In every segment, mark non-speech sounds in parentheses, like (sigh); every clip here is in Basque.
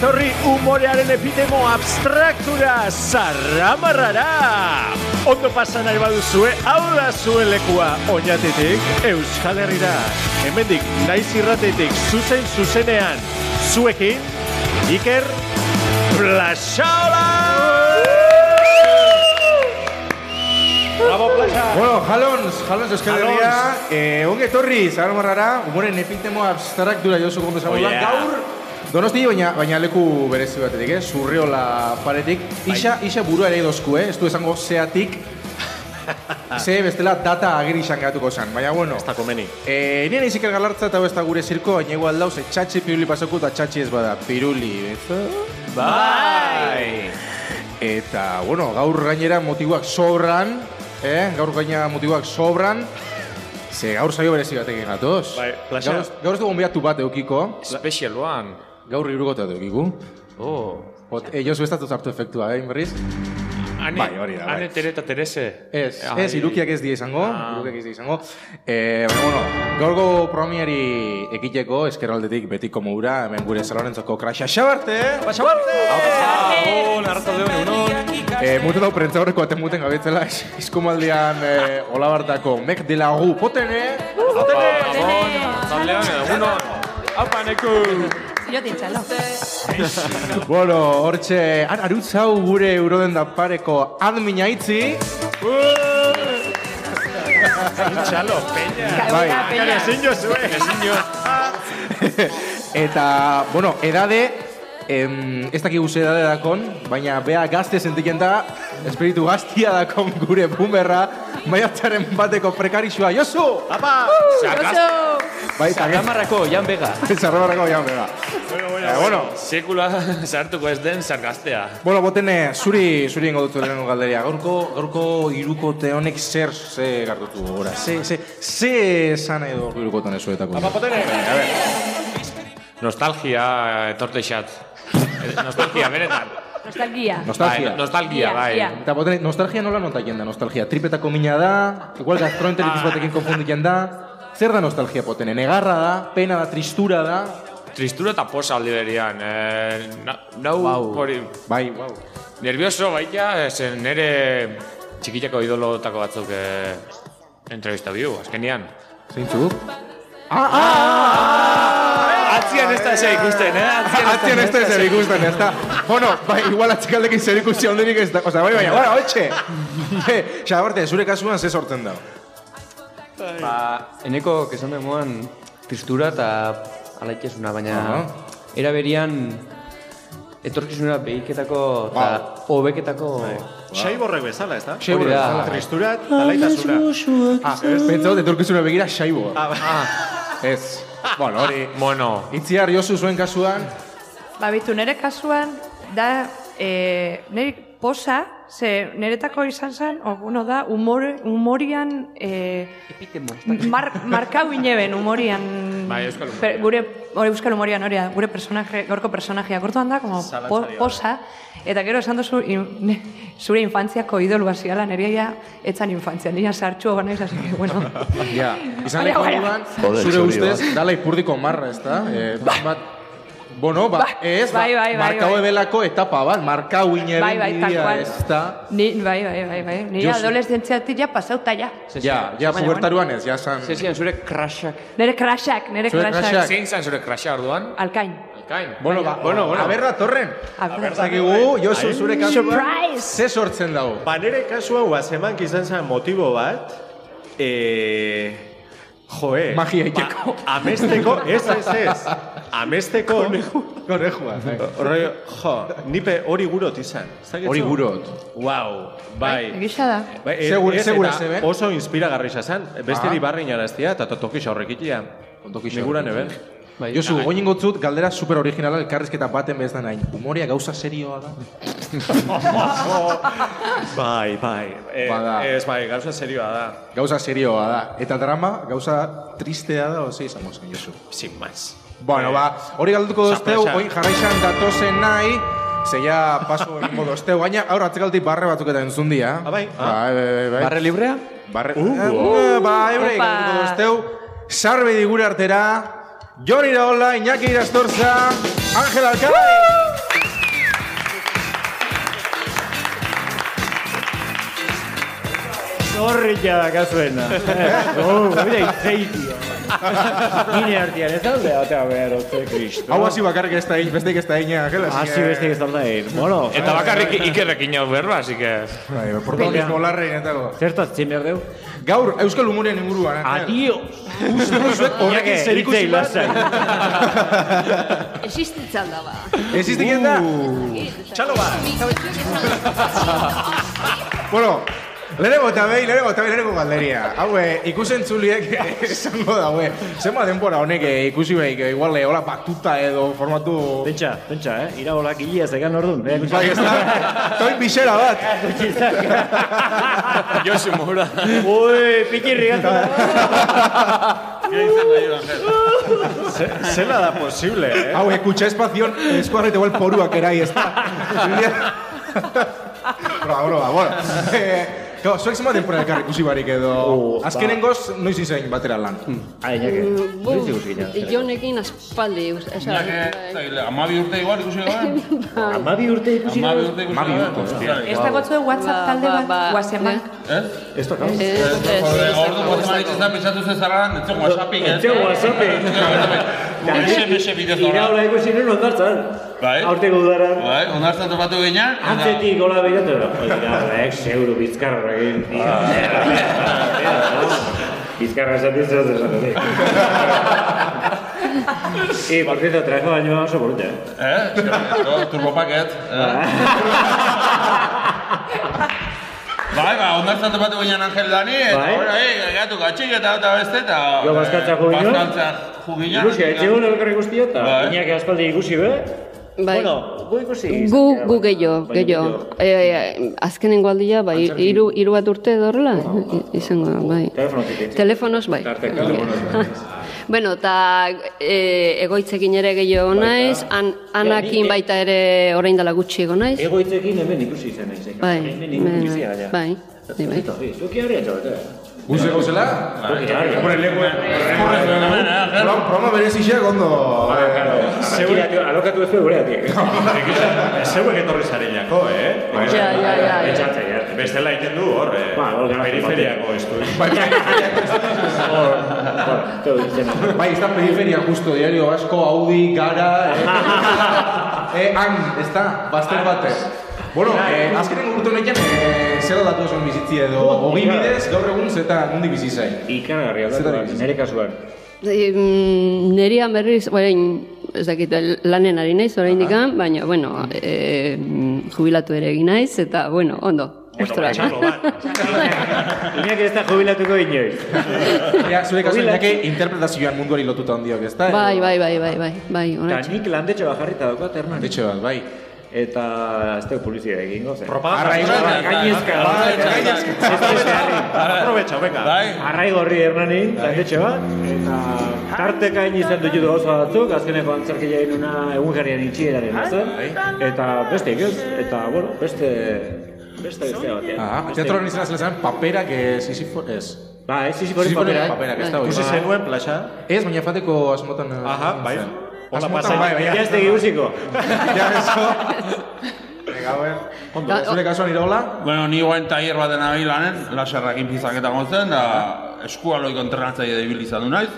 etorri humorearen epitemo abstraktura zarramarrara! Ondo pasan nahi baduzue, hau da zuen lekua oinatetik Euskal Herrira. Hemendik, naiz irratetik, zuzen zuzenean, zuekin, Iker! Bravo, Plaxa! Bueno, jalons, jalons Euskal. Herria, eh, onge etorri, zagar marrara, humoren epitemo abstraktura jozu gondo zagoela, Oh, yeah. gaur, Donosti, baina, baina leku berezi batetik, eh? Zurriola paretik. Isa, isa burua ere dozku, eh? Ez du esango zeatik. (laughs) Ze bestela data agiri izan gatuko zan. Baina, bueno. Ez da komeni. Eh, nire izik galartza eta ez da gure zirko, baina igual dauz, eh, txatxi piruli pasako eta txatxi ez bada, piruli, ez? Bai! Eta, bueno, gaur gainera motiboak sobran, eh? Gaur gainera motiboak sobran, ze gaur saio berezi batekin gatoz. Bai, plaza. Gaur, gaur ez du gonbiatu bat eukiko, Special one. Gaur irugota eukiku. Oh. Ot, e, Josu ez datu zartu efektua, eh, berriz? Ane, Bai, hori da, bai. Ane Tere eta Terese. Ez, Ai. ez, irukiak ez die izango, Ah. irukiak ez die izango. Eh, baina, bueno, gaurgo promiari ekiteko, eskerraldetik betiko moura, hemen gure salonentzako krasa xabarte, ba xabarte! Ah, narratu deun, unon. Eh, muten dau prentza horreko aten muten gabetzela, es- izkumaldian eh, olabartako mek de lagu potene, potene! Zaldean, unon. Aupa, neku. Zilotin txalo. Bueno, hortxe, ar, arutzau gure euroden da pareko admina itzi, Txalo, peña! bai, ezin jo zuen! Ezin jo. (laughs) eta, bueno, edade, em, ez dakigu ze edade dakon, baina bea gazte sentiken da, espiritu gaztia dakon gure bumerra, maiatzaren bateko prekarixua, Josu! Apa! Bai, eta Gamarrako, Jan Vega. (laughs) Zarrabarako jan bega. Eh, bueno, Sekula (laughs) sartuko ez den sargaztea. Bueno, botene, zuri, zuri ingo dut lehenengo galderia. Gaurko, gaurko irukote honek zer, ze gartutu gora? Ze, ze, ze esan edo irukote honek zuetako? Apa, potene! A ver, Nostalgia etorteixat. Nostalgia, benetan. Nostalgia. nostalgia. Bai, nostalgia, bai. Eta botene, nostalgia nola nota da, nostalgia? Tripetako mina da, igual gastroenteritis batekin konfundiken da. Zer da nostalgia potene? Negarra da, pena da, tristura da. Tristura eta posa aldi berian. Eh, na, nau, hori, Bai, wow. nervioso baita, zen nere txikitako idolotako batzuk eh, entrevista biu, azkenian. Zeintzuk? Ah, ah, ah, Atzian ez da ze ikusten, eh? ah, Atzian ez da zer ikusten, ez da. Bueno, bai, igual atxikaldekin zer ikusi ondirik ez da. Osa, bai, baina, bai, hotxe. Xabarte, zure kasuan ze sortzen da. Ba, eneko, kesan demoan, tristura eta alaitesuna, baina era berian etorkizunera behiketako eta hobeketako... Xaiborrek bezala, ez da? Xaiborrek bezala. Tristura eta laitasuna. Ah, pentsa dut etorkizuna begira xaibo. Ah, Ez. Bueno, hori. Bueno, Itziar Josu zuen kasuan, Ba, bitu, nire kasuan, da, e, nire posa, ze niretako izan zen, o, bueno, da, humor, humorian, e, Epitemo. mar, markau ineben humorian, Bai, euskal humorian. per- gure, hori euskal humorian hori da, gure personaje, gorko personajea, gortuan da, como po, posa, eta gero esan duzu, in, ne, (laughs) zure infantziako idolu hasiala, nire ja, etzan infantzia, nire sartxu ganaiz, así que, bueno. (laughs) ja, izan baina. dudan, zure ustez, dala ipurdiko marra, ez da? Eh, bat, bueno, ba, ez, bai, bai, bai, markau bai. ebelako etapa bat, markau ineben Bai, bai, bidea, cual. ez da? Ni, bai, bai, bai, bai. Josu. adolescentziatik ja pasauta ja. Ja, ja, pubertaruan ez, ja, san... Zezian, zure crashak. Nire crashak, nire Zure crashak. crashak. zein zan zure krasa orduan? Alkain. Alkain. Bueno, ba, bueno, bueno. Aberra torren. Aber, Zakigu, Josu zure kasuan, Surprise! ze sortzen dago? Ba, nire kasuan, guazeman izan zen motibo bat, e... Joe, Magia iteko. ba, amesteko, ez, ez, ez, amesteko, Korejua, bai. Horre, jo, nipe hori gurot izan. Hori gurot. Wow, bai. Egisa da. Bai, ez- Segur- ez, segura. Oso inspiragarri izan, besteri Ah. barri naraztia, eta totokixa horrekitia. Niguran horrekitia. eben. Bai. Josu, goin gotzut, galdera super originala elkarrizketa baten bez da nahi. Humoria gauza serioa da. (laughs) Bai, bai. E, Bada. Ez, bai, gauza serioa da. Gauza serioa da. Eta drama, gauza tristea da, oze izango zen, Josu. Sin más. Bueno, ba, hori galduko dozteu, oin jarraixan datozen nahi, zeia paso egingo dozteu, baina aur atzekaltik barre batzuk eta entzun dia. Ah, bai? Ah. Bai, bai. Barre librea? Barre... Uh, ba, eurei Opa. galduko dozteu, sarbe digure artera, Jon Iraola, Iñaki Irastorza, Ángel Alcalá. Zorrilla da kazuena. Oh, mira, itzeitia. Nire hartian, ez daude, eta behar, otze, kristo. Hau hasi bakarrik ez da egin, besteik ez da egin, Angela. Hasi ah, besteik ez da egin, bueno. Eta bakarrik ikerrekin hau berba, así que... Bai, portokizmo larrein, eta Zertaz, zin behar deu? Gaur, Euskal Humorean inguruan, Angel. Adio! Uste duzuet horrekin zer ikusi bat? (laughs) Existitzen da ba. Existiken da? Txalo bat! Bueno, lehenengo eta behin, lehenengo eta behin, lehenengo galderia. Hau, eh, ikusen tzuliek (laughs) esango da, hue. Zenba denbora honek eh, ikusi behik, eh, igual, eh, hola batuta edo formatu... Pentsa, pentsa, eh? Ira hola gilia zegan orduan. Eh? Bai, ez da, toin bisera bat. (laughs) (laughs) Josu Moura. Ui, pikirri gata. Zela da posible, eh? Hau, ekutxa espazion, eskuarrete igual poruak erai, ez da. Proba, proba, bueno. Eh, Gau, zuek zema denpora elkar ikusi barik edo... Uh, Azkenengoz, noiz izan batera lan. Ai, nake. Bu, Noiz ikusi gina. Jonekin aspaldi, bai. Amabi urte igual ikusi gaben? (laughs) Amabi urte ikusi Amabi gabe? urte ikusi Amabi gaben? urte, Hostia. Ez da gotzu WhatsApp talde ba, bat, ba, WhatsApp Ez? Ez da kau. Ez, ez, Jode, ez, ordu guatemalik izan pisatu zezaran, ez zen whatsappik, (laughs) SMS bidez Ira dola. hola ikusi nuen ondartzan. Bai. Aurteko udaran. Bai, ondartzen topatu ginen. eta- Antzetik gola behiratu da. Ira horrek, seguro bizkarra egin. (laughs) Bizkarra esatik zer esatik. Y por cierto, trajo baino oso borute. Eh? (laughs) Eskerrik Turbopaket. (laughs) Bai, ba, ondartzen topatu ginen Angel Dani, eta Bai. hori, eh, gatu gatxik eta eta beste, eta... Jo, bazkaltza jo ginen. Bazkaltza jo ginen. Ikusi, etxe hon elkarri guztia, eta Bai. inak aspaldi ikusi be. Bai. Bueno, gu ikusi. Gu, gu gehiago, Baina gehiago. E, e, azkenengo aldia, bai, hiru hiru bat urte edo horrela, i- izango da, bai. Telefonotik. Telefonos, bai. (laughs) bueno, eta e, egoitzekin ere gehiago naiz, an, anakin baita ere orain dela gutxi ego naiz. Egoitzekin hemen ikusi izan naiz. eh? Bai, Hemen bai, ikusi bai, gaina. bai, bai, bai. Bai, zuki hori atxabete. Guze gauzela? Hombre, leku... Programa berezixiak ondo... Zeuek alokatu ez gure atik. Zeuek (laughs) etorri zarelako, eh? Ja, ja, ja. Etxatzea, ja. Bestela egiten du hor, eh? Ba, Periferiako estu. Bai, ez da periferia justo, diario asko, Audi, gara... Eh, (laughs) eh han, ez da, bazter bate. Bueno, eh, azkenen urte honetan, eh, zer datu esan bizitzi edo, hogi bidez, gaur egun zeta nundi bizi zain. Ikaragarria da, nire kasuan. E, mm, Nerian berriz, orain, ez dakit, lanen ari naiz orain dikan, baina, bueno, e, jubilatu ere egin naiz, eta, bueno, ondo. Ostra. (laughs) Inak ez da jubilatuko inoiz. Ja, zure kasu, nake interpretazioan munduari lotuta handiok, ez da? Bai, bai, bai, bai, bai, bai, Eta horatxe. nik landetxe bajarrita daukat, Hernan. Etxe bat, bai. Eta ez da publizia egingo, zen. Arraigo, Gainezka, Bai, gainezka. Aprovecha, venga. Bai. Hernanin, landetxe bat, eta tarteka hain izan dut gauza batzuk, azkeneko antzerkia inuna egun jarrian itxieraren zen, eta beste ez, eta, bueno, beste, beste beste batean. Ah, teatroan izan zela zen, paperak ez, Sisifo, ez. Ba, ez hori Sisiforen paperak. paperak, ez da, hori. Ikusi zenuen plaza? Ez, baina fateko asmotan... eh, Aha, bai. Hola, bai, baina... Ja ez tegi guziko. Ja, eso. Venga, ver. Ondo, zure kasuan iraola? Bueno, ni guain taier baten nabil lanen, laserrakin pizaketa gozen, da eskualoiko entrenatzaile izan du naiz,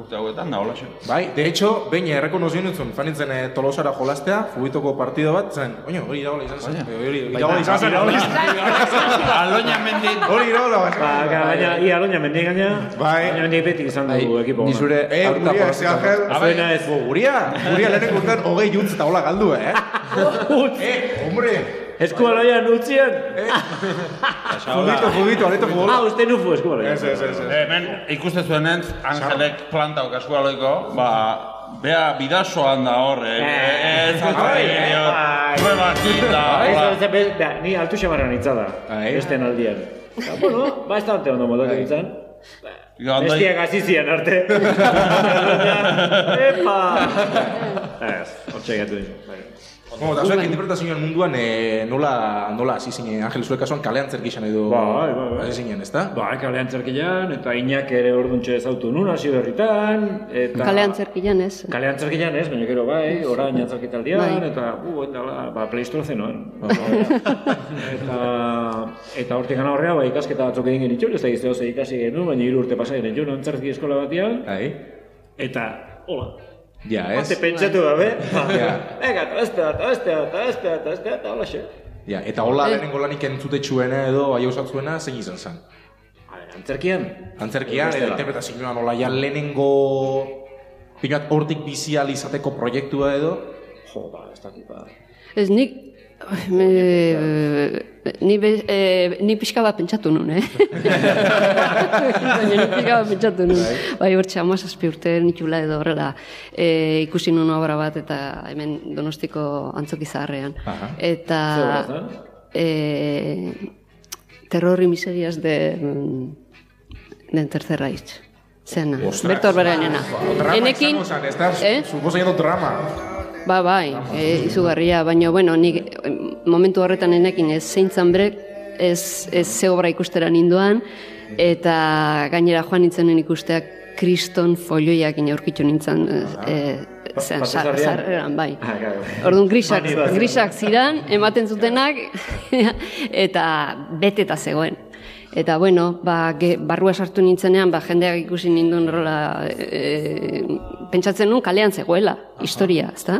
urte hauetan, da, hola Bai, de hecho, behin errekonozio nintzen, fanitzen eh, tolosara jolaztea, fubitoko partido bat, zen, oino, hori iraola izan zen. Hori iraola izan zen, izan zen. Aloña mendin, Hori iraola, bai. Ba, ga- baina, ia aloña mendik gaina, Bai. baina mendik beti izan du ekipo. Ni zure eh, guria, ez Angel. Azuena ez. Guria, guria lehenek urtean hogei jutz eta hola galdu, eh? eh, hombre. Eskualoian utzian? Fubito, fubito, areto Ah, futbol. uste nufu eskualoian. Ez, ez, ez. ez. hemen ikuste zuenentz, Angelek planta eskualoiko, ba, bea bidasoan da hor, eh, eh, ez Bai, bai. Bai, ez ni altu xamarran hitza da, Bai. beste aldian. Ba, bueno, ba ez da ante ondo modak. Gandai- Bestiak hasi zian arte. (laughs) Epa! Ez, hortxe gatu dira. Bai. Bueno, eta zuek interpretazioen munduan e, nola, nola hasi zinen, Angel, zuek kasuan kalean zerkixan edo Bai, bai, bai. hasi zinen, ezta? Ba, kalean zerkilan, eta inak ere orduntxe ezautu nun, hasi berritan, eta... Kalean zerkilan ez. Kalean zerkilan ez, baina gero bai, orain antzerkitaldian, Bai. eta, bu, endala, ba, pleistozenoan. (laughs) eta, eta hortik gana horrea, ba, ikasketa batzuk egin genitxun, ez da gizteo ze ikasi genuen, baina hiru urte pasa genitxun antzerki eskola batean, Bai. eta, hola, Ja, ez? Bate pentsatu gabe, Ja. ega, eta beste bat, eta hola xe. Ja, eta hola lehenengo lanik entzutetxuena edo aiosatzuena zein izan zen? Antzerkian, Antzerkian, edo interpretazioan hola ja lehenengo pinat hortik bizi izateko proiektua edo? jo, ba, ez dakit, ba. Ez nik... Me, ni, be, e, ni pixka bat pentsatu nun, eh? (laughs) Baina ni pixka bat pentsatu nun. Bai, hortxe, amazazpi urte nitula edo horrela e, ikusi nun obra bat eta hemen donostiko antzoki zaharrean. Aha. Eta... E, terror y miserias de... mm, de Tercer Reich. Zena, Bertor Berenena. Enekin, da? eh? Suposa drama. Ba, bai, e, izugarria, baina, bueno, nik eh, momentu horretan enekin ez zeintzan brek, ez, ez ze obra ikustera ninduan, eta gainera joan nintzenen ikusteak kriston folioiak inaurkitzu nintzen, e, zen, sar- Pasesarrian? sarreran, bai. Ah. Orduan grisak, grisak ziran, ematen zutenak, (laughs) eta beteta zegoen. Eta bueno, ba, ge, barrua sartu nintzenean, ba, jendeak ikusi ninduen rola, e, pentsatzen nun kalean zegoela, historia, ezta?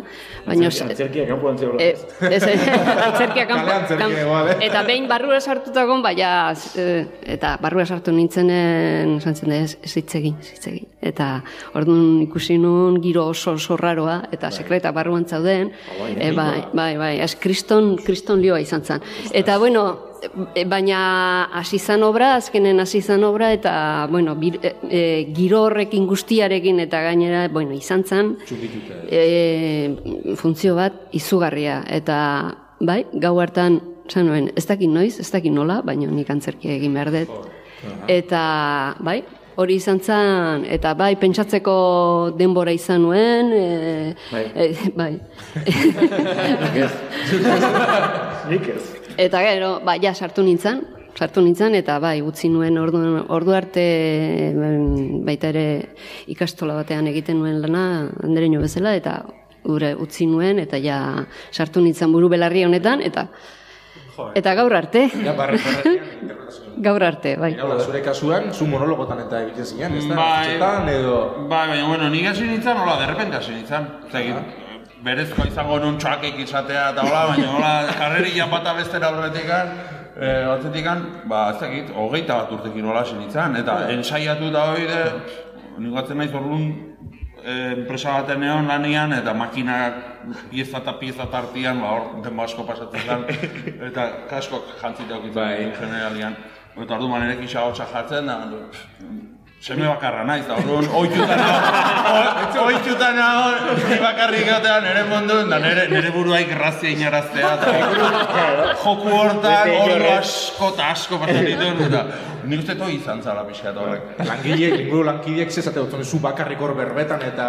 Baina, Antzerkia kanpoan zegoela. E, ez, antzerkia kanpo, Kalean antzerkia kan- egoa, eh? eta behin barrura sartutagon, baina, eh, eta barrura sartu nintzenen, santzen da, ez, ez hitz egin, ez hitz egin. Eta orduan ikusi nun giro oso oso raroa, eta sekreta barruan zauden, e, bai, bai, bai, ez kriston, kriston lioa izan zen. Eta, bueno, e, baina hasi zan obra, azkenen hasi zan obra, eta, bueno, bir, e, e, giro horrekin guztiarekin, eta gainera, bueno, izan zen, e, funtzio bat izugarria eta bai, gau hartan esan nuen, ez dakit noiz, ez dakit nola, baina nik antzerkia egin behar dut. Eta bai, hori izan zen, eta bai, pentsatzeko denbora izan nuen, e, Bai. e, bai. (laughs) Nik ez. (laughs) Eta gero, ba, ja, sartu nintzen, sartu nintzen, eta bai, utzi nuen ordu, ordu arte baita ere ikastola batean egiten nuen lana, andereño bezala, eta gure utzi nuen, eta ja sartu nintzen buru belarri honetan, eta eta gaur arte, Ja, interpretazioan. (laughs) gaur arte, bai. Hola, zure kasuan, zu monologotan eta egiten zinen, ez da? Bai. Edo... Bai, baina, bueno, nik hasi nintzen, hola, derrepente hasi nintzen. Zegin, berezkoa izango nun txakek izatea eta hola, baina hola, karrerian bata bestera aurretikan, e, batzetikan, ba, ez dakit, hogeita bat urtekin hola hasi nintzen, eta ensaiatu da hori de, nik batzen naiz orduan, eh, enpresa baten egon lanian, eta makinak pieza eta pieza tartian, ba, hor denbo asko pasatzen zen, (laughs) eta kaskok jantzita okitzen Bai. generalian. Eta ordu manerekin xagotxa jartzen, da, Seme bakarra naiz, da orduan ohituta nago, ohituta nago, ni bakarrik egotea nire mundun, da nire, nire buruaik grazia inaraztea, eta joku hortan, ordu asko eta asko pasan dituen, eta nik uste toi izan zala pixka eta horrek. Langileek, inguru lankideek zezate dut, zu bakarrik hor berbetan eta...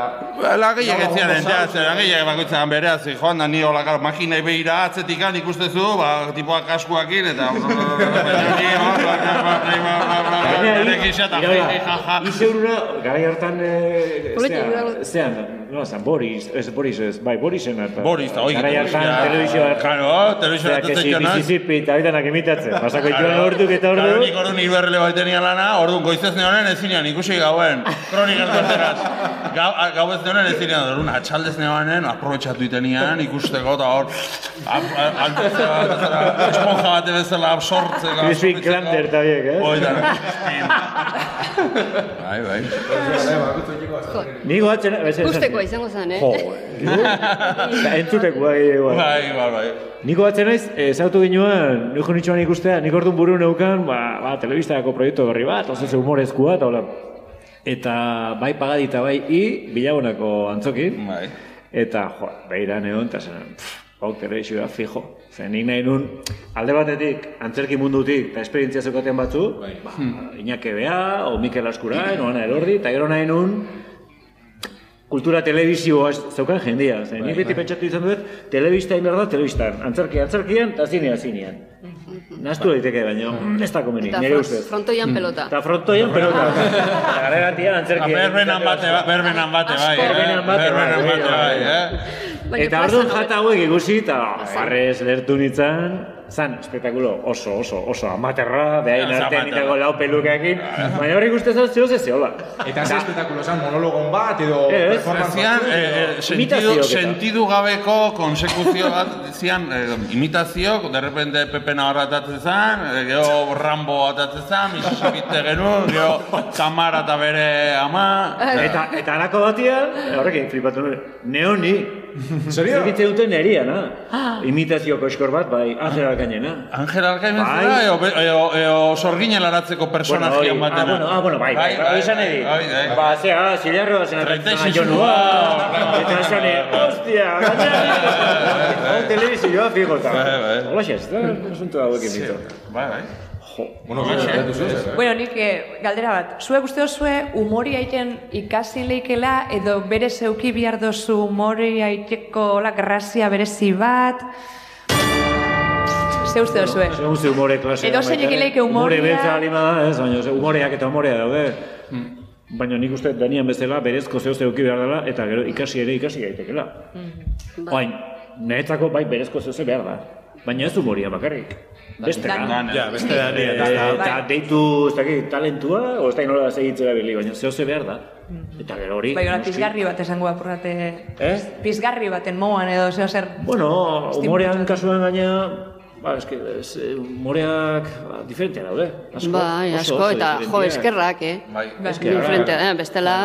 Lagiek ez Gaur, ja, zer, lagiek bakoitzan berea, zi, joan da ni hola, makinai behira atzetikan ikustezu, ba, tipoak kaskuakin, eta... Izeuruna, garai hartan, Polita, zean, zean, nola zan, Boris, ez Boris ez, bai, Borisen eta. Boris, eta oik, Garai hartan, telebizioa. Claro, si atetzen jonaz. Mississippi eta horitanak imitatzen. (laughs) Pasako joan Claro. orduk eta Claro, ordu. nik orduan hiru errele baitenia lana, orduan goizez neonen ezinean ikusi gauen, kronikaz berteraz. Gau, gau ez neonen ezinean, orduan atxaldez neonen, aprobetxatu itenian, ikusteko, eta hor, esponja bate bezala absortzeko. Crispin. Klander eta biek, eh? Hoi da, Bai, bai. Ni goatzen, bez, ez- Gustekoa izango zen, eh? Jo, Eta entzuteko, bai, bai. Bai, bai, bai. Niko batzen naiz, ezautu ginoan, niko nitxoan ikustea, nik orduan buru neukan, ba, ba, telebistako proiektu berri bat, oso ze humorezkoa, eta hola. Eta bai pagadita bai i, bilabonako antzokin, Bai. eta jo, behiran egon, eta zen, hau telebizioa fijo. Zen nik nahi nun, alde batetik, antzerki mundutik, eta esperientzia zeukaten batzu, ba, Iñaki Bea, o Mikel Askurain, o Ana Elordi, eta gero nahi nun, kultura telebisioa zeukan jendia. Zer, nik beti pentsatu izan dut, telebista egin behar da, telebistan. Antzerki, antzerkian, eta zinea, zinean. Naztu daiteke baino, ez da komeni, nire ustez. frontoian pelota. Eta frontoian, pelota. Eta garreratian antzerkian. Berbenan bate, ba- berbenan bate, bai. eh? Berbenan bate, Berbenan bai, bate, bai, eh? Eta orduan jata hauek ikusi, eta barrez lertu nintzen, zan, espektakulo oso, oso, oso amaterra, behain Ja, artean nitako lau pelukekin, baina hori ikusten zan zeo ze zehola. Eta ze espetakulo zen, monologon bat, edo... Ez. performance Zian, batzuk, eh, eh, sentidu, sentidu gabeko konsekuzio bat, zian, eh, imitazioak, de repente Pepe Navarra atatzen zen, eh, gero Rambo atatzen zen, Mississippi genuen, gero Tamara eta bere ama, Eta, eta alako batian, horrekin flipatu nuen, neoni, Serio? egitze duten neria, na? Imitazio koskor bat, bai, Angel Alcañena. Angel Alcain Bai. eo, eo, eo sorginen laratzeko personajian hori- batena. Ah, bueno, ah, bueno, bai, bai, bai, esan edi. bai, bai. Ba, zea, zilarroa zen atatzen 36 jonua, ua. eta esan edi, hostia, (laughs) gaina, hau telebizioa figota. Bai, bai. Hola, ez da, asunto hauekin ditu. Bai, bai. Bueno, zuen, eh? Bueno, nik eh, galdera bat. Zuek uste duzue umori aiten ikasi leikela edo bere zeuki behar dozu umori aiteko la grazia berezi bat? Ze uste? Segun ze humore klasea. Edo zein baita ere. egileike humorea- Humore beltza alima da, ez, baina humoreak eta humorea daude. Baina nik uste danian bezala berezko zeu zeuki behar dela eta gero ikasi ere ikasi gaitekela. Oain, niretzako bai berezko zeu ze behar da. Baina ez humoria bakarrik. Beste Dan- Ja, beste da, Eh, eta deitu, ez dakit, talentua, o ez dakit nola segitzea bili, baina zeo ze behar da. Eta gero hori... Bai, pizgarri bat esango apurrate... Ez? Pizgarri baten moan edo zeo zer... Bueno, humorean kasuan gaina, ba, eske, ez, eh, humoreak ba, diferentea daude. Asko, Bai, oso, asko, oso eta jo, eskerrak, eh? Bai. Diferente, eh? bestela...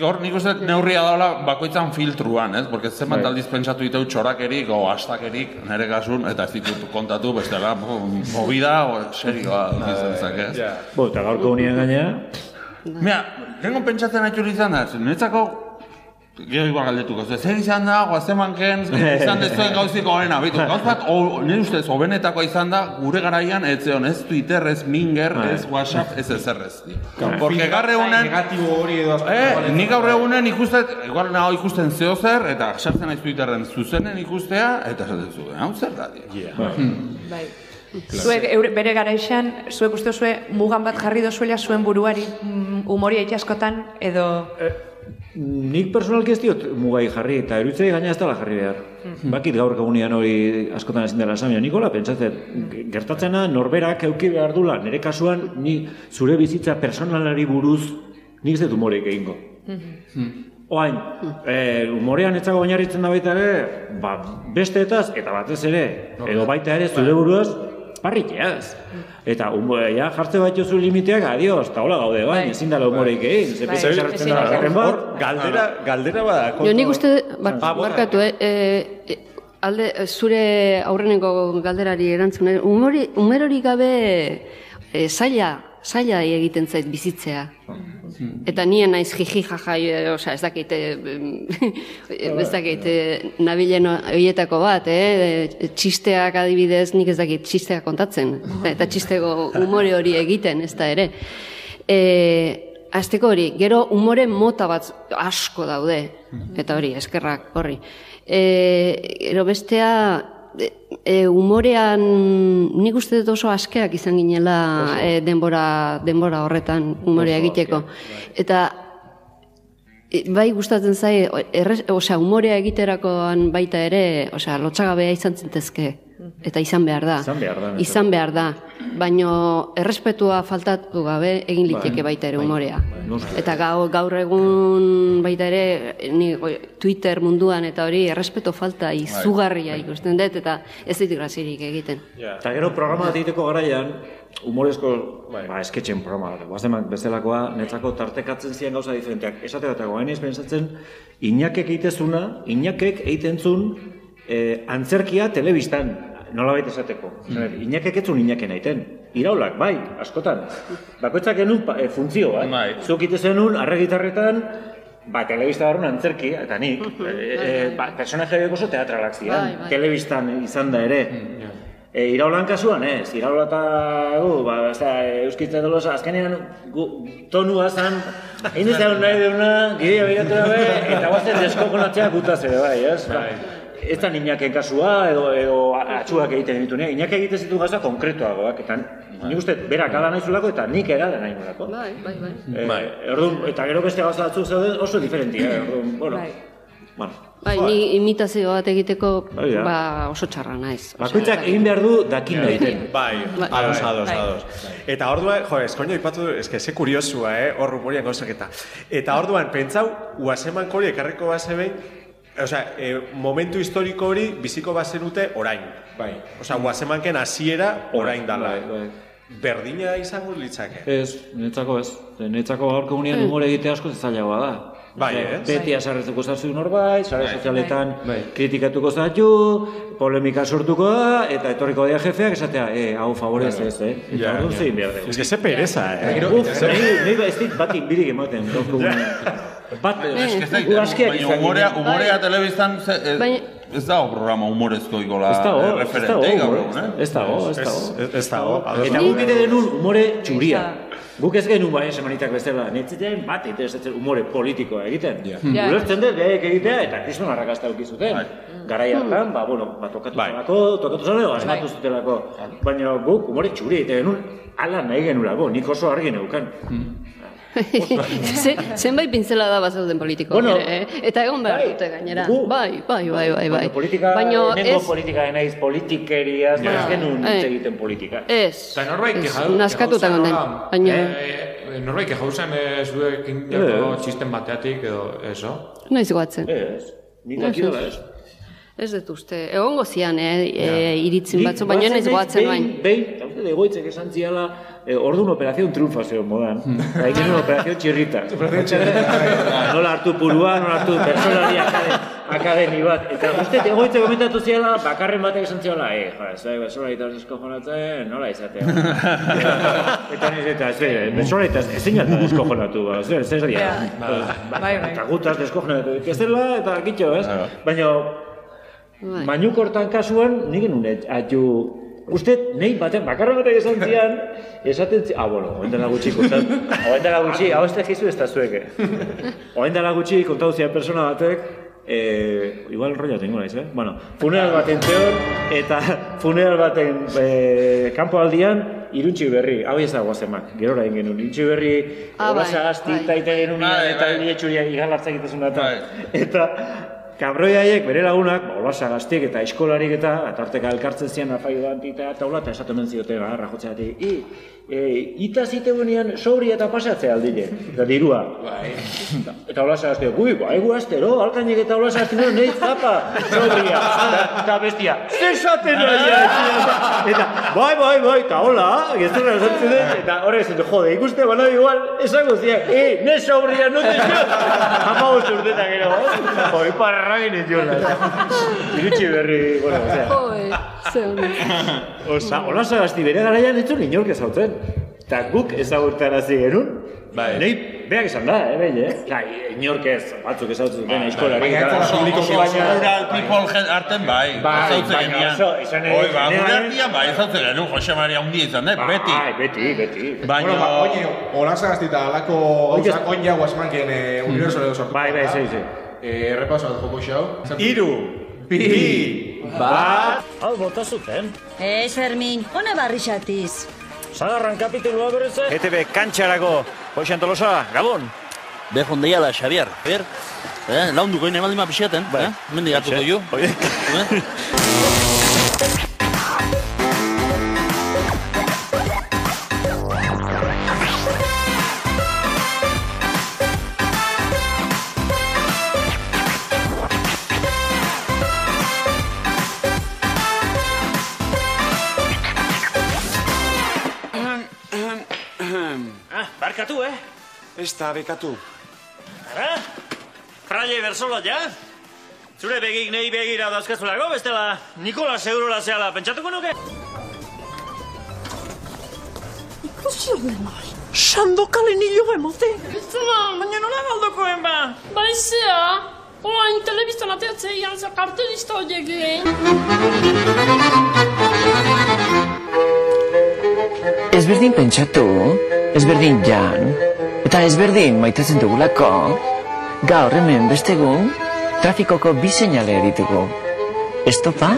Gaur nik uste neurria daula bakoitzan filtruan, ez? Porque zenbat aldiz pentsatu ditu txorakerik o astakerik nere kasun, eta ez ditut kontatu bestela, movida o serioa izan zake, ez? Bo, eta gaurko unian gaina, Mira, tengo pentsatzen atxuri izan da, netzako Gero igual galdetuko, ze zer izan da, guazemanken, (laughs) izan dezuen gauziko horrena, bitu, (laughs) gauz bat, o, nire ustez, hobenetakoa izan da, gure garaian, ez zeon, ez Twitter, ez Minger, ez WhatsApp, ez ez. Porque gaur egunen, Negatibo hori edo. Eh, nik gaur egunen ikusten, igual nago ikusten zeo zer, eta sartzen naiz Twitterren zuzenen ikustea, eta esaten zu, hau zer da, dio. Bai. Zuek eure, bere garaixan, zuek uste zue mugan bat jarri dozuela zuen buruari mm, umori askotan edo... nik personalki ez diot mugai jarri, eta erutzei gaina ez dela jarri behar. Bakit gaur egunean hori askotan ezin dela esan, nikola pentsatzen, gertatzena norberak euki behar dula, nire kasuan, ni zure bizitza personalari buruz, nik ez dut humoreik egingo. Oain, eh, humorean etzago oinarritzen da baita ere, ba, besteetaz, eta batez ere, edo baita ere zure buruaz, parrikeaz. Eta humorea jartze bat jozu limiteak, adios, eta hola gaude, bain, Bai. ezin egin. Ze Bai, ezin da, da. horren bat, Galdera, galdera bada. Jo, nik uste, bar, Ah, bona. barkatu, eh, eh, eh, alde, eh, zure aurreneko galderari erantzun, eh, umori, umerori gabe eh, zaila, zaila egiten zait bizitzea. Eta nien naiz jiji jaja, eh, osea, ez dakit, eh, (laughs) ez dakit, eh, nabilen horietako bat, eh, txisteak adibidez, nik ez dakit txisteak kontatzen, eta txisteko umore hori egiten, ez da ere. E, azteko hori, gero umore mota bat asko daude, eta hori, eskerrak horri. E, gero bestea, e, e, umorean nik uste dut oso askeak izan ginela e, denbora, denbora horretan umorea egiteko. Eta e, bai gustatzen zai, errez, osea, umorea egiterakoan baita ere, osea, lotxagabea izan zintezke. Eta izan behar da. Izan behar da, Izan behar da. Baino errespetua faltatu gabe egin liteke baita ere umorea. Eta gaur, gaur egun baita ere ni Twitter munduan eta hori errespeto falta izugarria ikusten dut eta ez dit grazirik egiten. Eta gero programa bat egiteko garaian, humorezko, ba, esketxen programa bat, guazemak bezalakoa, netzako tartekatzen ziren gauza diferenteak. Esate bat, gain ez pentsatzen, inakek egitezuna, inakek egiten zun eh, antzerkia telebistan, nolabait esateko. Mm. Inakek etzun inaken aiten. Iraulak, bai, askotan. Bakoitzak genuen pa, e, funtzio, bai. Bai. Zuk zenun, arregitarretan, ba, telebista barruan antzerki, eta nik, e, e, ba, personaje oso teatralak ziren, Bai, bai. telebistan izan da ere. E, iraulan kasuan, ez, iraula eta gu, ba, ez da, euskitza dolosa, azkenean gu, tonua zan, egin nahi deuna, gidea behiratu dabe, eta guazen deskokonatzea gutaz ere, bai, ez? Ba, ez da niñaken kasua, edo, edo atxuak egiten ditu, ne? Iñak egiten zitu gauza konkretuagoak, eta nik uste, berak ala nahi zulako, eta nik egada nahi nolako. Bai, bai, bai. Eh, Orduan, eta gero beste gauza batzuk zeuden oso diferentia, eh? Orduan, bueno, Bai. bueno. Bai, ni imitazio bat egiteko Bai, da. ba, oso txarra naiz. Bakoitzak egin behar du dakin egiten. Bai, Bai. ados, Bai. ados, Bai. ados. Eta orduan, jo, eskoño ipatu, eske ze kuriosua, eh, hor rumorian gauzak eta. Eta orduan, pentsau, uaseman hori ekarriko base behin, Osea, e, momentu historiko hori biziko bazenute orain. Bai. Osea, uasemanken hasiera orain dala. Bai, bai. Berdina izango litzake. Ez, netzako ez. Netzako gaurko gunean humore egitea asko zailagoa da. Bai, ez? Beti azarretuko zazu norbait, sare sozialetan Bai. kritikatuko zatu, polemika sortuko da, eta etorriko dira jefeak esatea, e, hau favorez ez, eh? Eta orduan ja. zein behar dugu. Ez que ze pereza, eh? Uf, nahi, ba ez dit batik birik ematen. Bat, baina izan humorea, humorea telebistan ze, ez, dago programa humorezko ikola Ez dago, referentei gaur eh? ez dago, ez Ez, dago. ez, dago. Eta guk ite denun humore txuria. Guk ez genuen bai semanitak bestela, netzitean bat interesatzen humore politikoa egiten. Ja. Ulertzen dut, behaek egitea, eta kriston arrakasta auki zuten. Garai hartan, ba, bueno, ba, tokatu Bai. zelako, tokatu zelako, asmatu zutelako. Baina guk humore txuri egiten genuen, ala nahi genulako, nik oso argi neukan. Ze, (laughs) zenbait pintzela da bazauden politiko. Bueno, ere, eh? Eta egon behar bai, dute gainera. gu- Bai, bai, bai, bai. bai. Politika, Baino nengo ez, politika naiz politikeriaz, yeah. ez genuen Eh. egiten politika. ez. Eta norbait ez, kejau... Naskatuta gonden. Baina, eh, norbait kejauzen eh, zuekin jako Eh. txisten bateatik edo eso. noiz goatzen. Ez, nik dakidola ez. Ez dut uste. Egongo zian, eh, e, iritzin batzu, baina ez goatzen bain. Behin, egoitzek esan ziala, eh, orduan operazion triunfa zeon modan. Eta egin operazion txirrita. nola hartu purua, nola hartu personali akade, akademi bat. Eta uste egoitzek komentatu ziala, bakarren batek esan ziala, eh, jo, ez da, besolarita eskojonatzen, nola izatea. eta niz, eta ez, eh, besolarita ez zein alta eskojonatu, ba, ez, ez, ez, dira. Bai, bai. Eta gutaz deskojonatu dituztela, eta gitxo, ez? Baina, Bai. Mainukortan kasuan, nik genuen atu... Uste, nahi baten, bakarra batek esan zian, esaten zi... Ah, bueno, oen dela gutxi kontat... Oen dela gutxi, hau ez da jizu ez da zueke. Oen dela gutxi kontatu zian persona batek, eh, igual rollo tengo naiz, eh? Bueno, funeral baten zeon, eta funeral baten eh, kanpo aldian, iruntxi berri, hau ez da guazemak, gerora egin genuen, iruntxi berri, Ah, bai, sagazti, bai. taite genuen, Bai, eta bai. hile txuria igalartzak egitezun eta, Bai. eta Kabroi haiek bere lagunak, ba, olasa gaztik eta eskolarik eta atarteka elkartzen zian afaio dantita eta hola, eta esaten den ziote garra jotzeatik. I, e, ita ziteunean sobri eta pasatzea aldile, eta dirua. (laughs) Eta, eta olasa gaztik, ui, bai gu astero, alkainek eta olasa gaztik nuen, nahi zapa, sobria. Eta, bestia, ze esaten nahi, (laughs) eta, bai, bai, bai, eta hola, gezurra esatzen den, eta horre esan, jode, ikuste, bana igual, esango ziak, e, ne sobria, no te zio, (laughs) hama urtetan gero, hoi parra ginen jola. Iritsi berri, bueno, osea, Joe, ze ondo. Osa, hola sagasti bere garaian ez zuen inork ezautzen. Eta guk ezagutarazi genuen. Bai. Nei, beak esan da, eh, behin, eh? Gai, inork ez, batzuk ezautzen zuten eskolari. baina ez eta- da oso baina- rural people gen- arten bai, Bai, ezautzen baina genian. oso, izan ere, Oi, ba, gure artian bai, ezautzen genuen, Jose Maria hundi izan, da, beti. Bai, beti, beti. Baina, Bueno, ba, oine, olasa gaztita alako gauzak oin jau asmanken eh, universo edo sortu. Bai, bai, zei, zei. Eh, errepaso bat joko xau. Iru, bi, bat, Hau, bota zuten. Ez, Fermin, hone barri xatiz. Zagarran kapitulua berez, eh? ETV kantxarako, Joixan Tolosa, Gabon. Behon deiala, Xavier. Xavier, eh, launduko ine baldin pixaten, eh? Mendi hartuko jo. (laughs) Ez da, bekatu. Ara? Fraile bersola, ja? Zure begik nei begira dauzkazulako, bestela Nikola Segurola zehala, pentsatuko nuke? Ikusi hori. Sandokalen hilo emote. Zuma, baina nola galdokoen ba? Baizea, oain telebistan ateatzea ian za kartelista horiek egin. Ezberdin pentsatu, ezberdin jan, eta ezberdin maitatzen dugulako, gaur hemen bestegun, trafikoko bi seinale ditugu. Estopa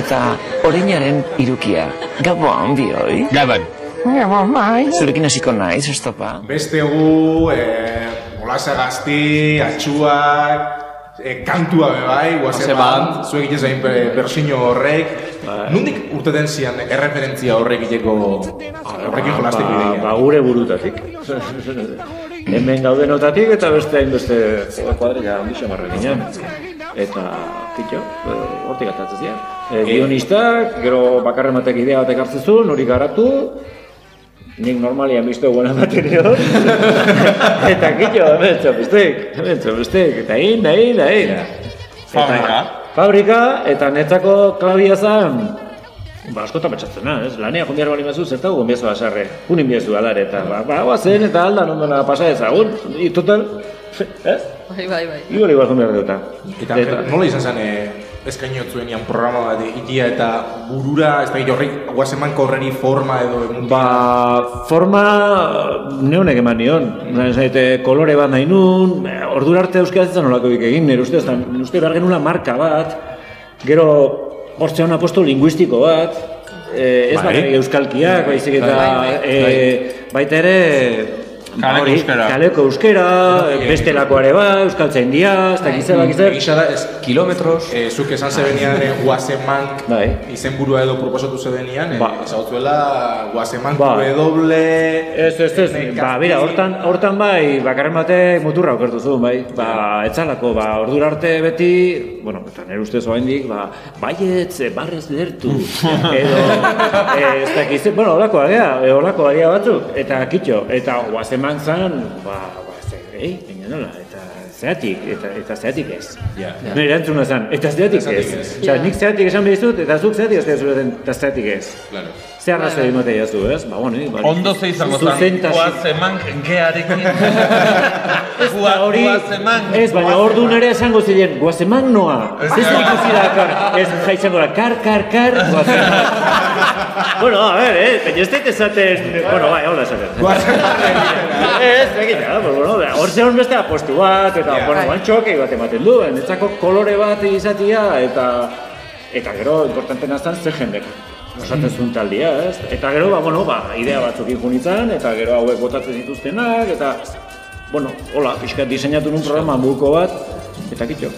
eta orainaren irukia. Gabon, bioi? Gabon. Gabon, bai. Zurekin hasiko naiz, estopa. Beste gu, eh, olasa gazti, atxuak, eh, kantua be bai, guazen bat, zuek egiten zain bersino horrek. Nundik urteten zian erreferentzia horrek egiteko horrekin jolasteko ba, ideia? ba, gure burutatik. (laughs) Hemen gaudenotatik eta beste hainbeste kuadrilla handi xamarra ginen. Eta, kitxo, eh, hortik atatzen zian. E, guionistak, gero bakarren batek idea batek hartzen zuen, hori garatu, nik normalian bizto buena material. (laughs) eta kitxo, hemen txapistek, hemen txapistek, eta hin, da hin, da hin. Fabrika. Fabrika, eta netzako klabia zen, Ba, askotan pentsatzen da, ez? Lanea jondiar bali mazu, zertago gombiazu basarre. Unin biezu alare, eta ba, ba, guazen, eta aldan ondona pasa ezagun. I, total, (laughs) ez? Bai, bai, bai. Igual igual jondiar duta. Eta, nola izan zen, eh, eskainot zuen ian programa bat itia eta burura, ez da horrek, guazemanko horreri forma edo emun Ba, forma neonek eman nion. Zaite, kolore bat nahi nun, ordura arte euskara zitzen nolako bik egin, nire ustez, nire uste behar genula marka bat, gero hortzean aposto linguistiko bat, eh, ez Bai. bakarrik euskalkiak, baizik eta Bai, bai, bai. eh, baita ere Kaleko hori, euskara. Kaleko euskera, bestelako ere ba, euskaltzen dia, ez Bai. dakiz zer, dakiz zer. Egisa da, ez, kilometros. Eh, zuk esan zebenian eh, guazemank bai. izen burua edo proposatu zebenian, eh, Ba. ezagutzuela guazemank Ba. doble... Ez, ez, ez, ba, bera, hortan, hortan bai, bakarren batek muturra okertu zuen, bai, ba, etzalako, ba, ordura arte beti, bueno, eta nire ustez oraindik, ba, baietz, eh, barrez lertu, (laughs) edo, eh, ez dakiz, bueno, holako agia, eh, holako agia batzuk, eta kitxo, eta guazeman zan, ba, ba, ze, ei, baina nola, eta zeatik, eta, eta zeatik ez. Ja. Nire erantzuna zen, eta zeatik ez. ez. Osea, nik zeatik esan behizut, eta zuk zeatik ez zuten, eta zeatik ez. Claro. Ze arrazoi emate jazu, ez? Ba, bueno, ba, Ondo ze izango zen, zuzentasun- guazeman gearekin. Ba, (laughs) hori, ez, baina ordu nere esango ziren, guazeman noa. Ez ez ikusi da, kar, ez jaizango da, kar, kar, kar, guazeman. (laughs) bueno, a ver, eh, baina ez dut esaten, bueno, bai, hola esaten. ez, egin da, pues, bueno, da, hor zegoen beste apostu bat, eta, bueno, Bai. guan txoke bat ematen du, netzako kolore bat izatia, eta, eta gero, importantena zen, ze jendek osatzen zuen taldia, ez? Eta gero, ba, bueno, ba, idea batzuk junitzen, eta gero hauek botatzen zituztenak, eta, bueno, hola, pixkat diseinatu nun programa buko bat, eta kitxo.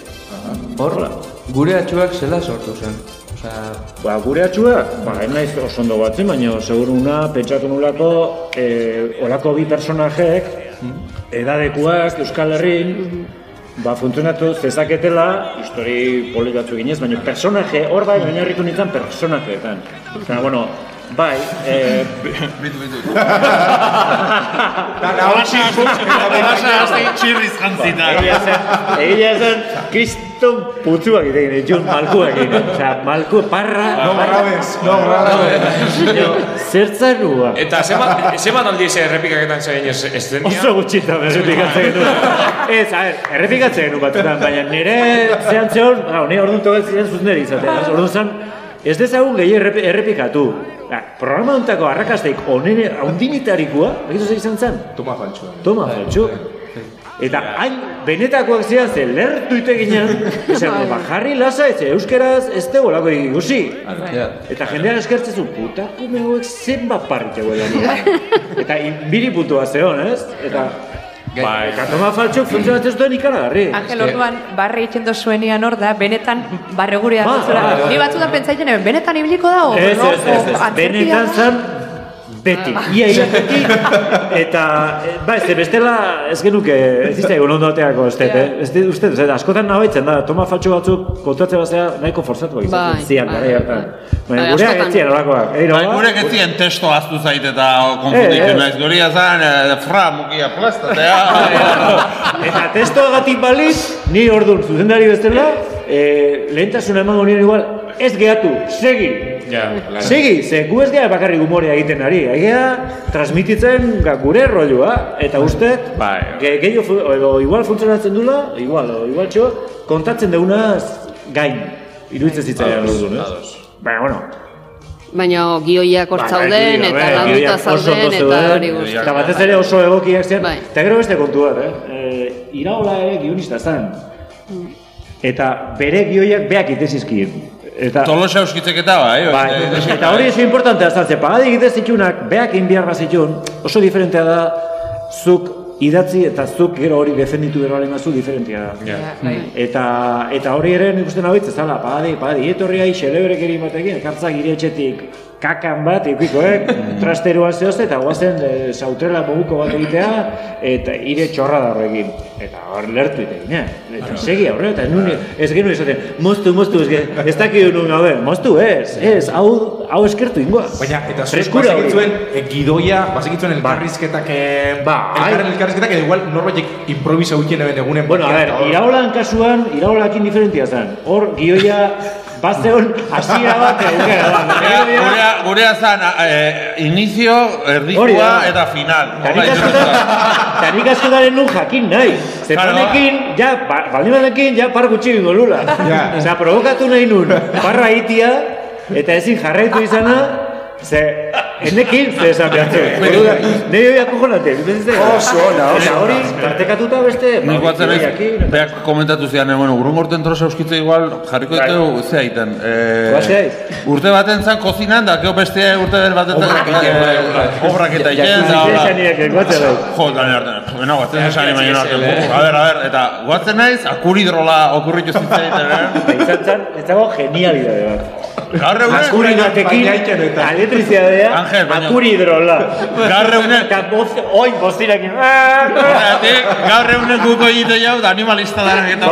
Horla, gure atxuak zela sortu zen. Osea, Ba, gure atxua, ba, ez naiz oso ondo batzen, baina seguruna pentsatu nulako, e, olako bi personajek, edadekuak Euskal Herrin, ba, funtzionatu zezaketela, histori polikatzu ginez, baina personaje, hor bai, oinarritu nintzen personajeetan. Eta, bueno, bai, e, Bitu, bitu. Nahasi hasi txirriz jantzita. Egia zen, kriston putzuak egin, ditun malkuak egin. Osea, malku, parra, No grabes, no grabes. Zertzarua. Eta zenbat zenbat aldiz errepikaketan zein ez ez den Oso gutxitan errepikatzen genuen. Ez, a ver, errepikatzen genuen batzutan, baina nire zehan zehon, gau, nire orduan tokatzen ziren zuzenderi izatea. Orduan zan, ez dezagun gehi errepi, errepikatu. Ba, programa hontako arrakasteik onene haundinitarikoa, egitu izan zen? Toma faltsua. Toma, faltxu. Eta hain benetakoak ziren ze lertu ite ginen, (laughs) esan, ba, jarri lasa, ez euskeraz ez tegolako ikusi. Eta jendeak eskertzen zu, putakume hauek zenbat parrite guela (laughs) Eta biri puntua zeon, ez? Eta, ba, eta toma faltxuk funtzionatzen zuten ikaragarri. Angel orduan barre egiten dozuenian hor da, benetan barre gurea Ba, dutzula. ba, ba. Ni batzutan pentsaiten, benetan ibiliko da, o Ez, no, ez, ez, ez. Benetan zan, beti, ia ia beti, eta, eh, ba, ez, bestela ez genuke, ez izte egun ondo ateako, ez dut, eh? Ez dut, uste, ez, askotan nabaitzen da, toma faltxo batzuk kontatzen bazea nahiko forzatuak Bai, izaten zian, bai, gara hartan. Baina Bai, gureak askotan. ez zian olakoak, eh, Bai, no? gure getzien testo aztu zait eta konfunditu Eh, eh. naiz. Guria zan, eh, fra, mukia plastatea. (laughs) Eta testoagatik balitz, ni orduan zuzendari bestela, eh, lehentasuna emango nien igual, ez gehatu, segi. Ja. Segi, ze gu ez gea bakarrik umorea egiten ari, egea transmititzen ga gure rolloa, eta uste, Bai. ge, gehiago, fu- edo igual funtzionatzen dula, igual, o igual txo, kontatzen deunaz gain, iruditzen zitzaidan orduan, ez? Baina, bueno, Baina gioiak hor zauden, bai, eta bai, landuta zauden, eta hori guztia. Eta batez ere oso egokiak ziren. Bai. Eta gero beste kontu bat, eh? E, iraola ere guionista zen. Eta bere gioiak beak itezizkien. Eta, Tolosa euskitzek eta bai. bai, (laughs) eta hori oso importantea zen, ze pagadi egitez zitunak, beak inbiarra zitun, oso diferentea da, zuk idatzi eta zuk gero hori defenditu gero alema zu diferentea da. bai. Eta, eta hori ere nik uste nabitz, ezala, pagadi, pagadi, etorri ahi, xeleberek eri batekin, ekartzak gire etxetik kakan bat, ikikoek, (laughs) trasteruan zehozte, eta guazen e, sautrela moguko bat egitea, eta ire txorra da horrekin. Eta hor lertu eh? Eta segi aurre, eta nun, ez genuen esaten, moztu, moztu, ez, ez dakit nun gauden, moztu, ez, ez, hau, hau eskertu ingoa. Baina, eta zuek basekitzuen e, gidoia, basekitzuen elkarrizketak, e, Ba, elkarren elkarrizketak, edo igual norbaitek improvisa hutien eben egunen. Bueno, a ver, iraolan kasuan, iraolakin diferentia zen. Hor, gioia, bazeon, hasiera bat, eukera bat. Gurea, gurea zan, eh, inicio, Hori erdikua eta final. Nik askotan nun jakin nahi. Ze Claro. panekin, ja, ba, baldin batekin, ja par gutxi gingo lula. Osea, provokatu nahi nun, parra itia, eta ezin jarraitu izana, ze, enekin, ze esan behar zuen. Nire hori akujonate, Oso ona, oso Eta hori, tartekatuta beste, Nik gioiakin, beak komentatu zidan, eh, bueno, urrun gorten trosa euskitze igual, jarriko Bai. ditu, ze aiten. Eh, urte baten zan kozinan, da, keo bestea urte baten zan, obrak eta Ja, iten, da, hola. Jo, arte, bueno, guatzen esan imaino arte. A ver, a ver, eta guatzen naiz, akuridrola okurritu zitzaiten, eh? (laughs) Izan zen, ez dago genialidade bat. Gaur egunen, Akuri batekin, elektrizidadea, akuri hidrola. Gaur egunen- oin. Horregatik, gaur egunen guko egite jau, da animalista dara eta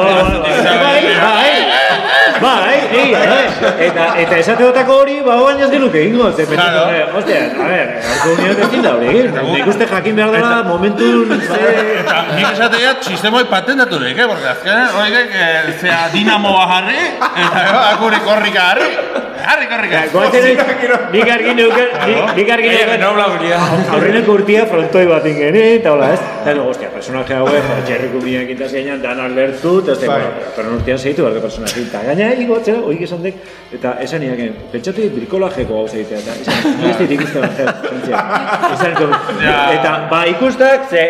Bai, bai, bai, egia, eh? Eta, eta esateotako hori, ba, baina ez genuke ze pentsatu, Claro. eh, ostia, a ver, gaurko unión ezin da hori. Nik uste jakin behar dela momentun, ze... Eta nik esatea sistemoi patentatu lehik, eh? Porque azkenean, oigek, eh, zea dinamoa jarri, eta akuri korrika jarri. Jarri korrika. Goazen nik argi neuken, nik- nik argi neuken, aurreneko urtia frontoi bat ingeni, eta hola ez, eta no, ostia, personaje hauek, jo, txerriko bideak intaz gainean, dan alertu, eta ez da, pero urtean segitu barko personaje, eta gaina igotzea, oik esan dek, eta esan niaken, pentsatu dit brikolajeko gauza egitea, eta esan, ez dit ikusten zentzia. (laughs) Esan dut, eta, ba, ikustak, ze,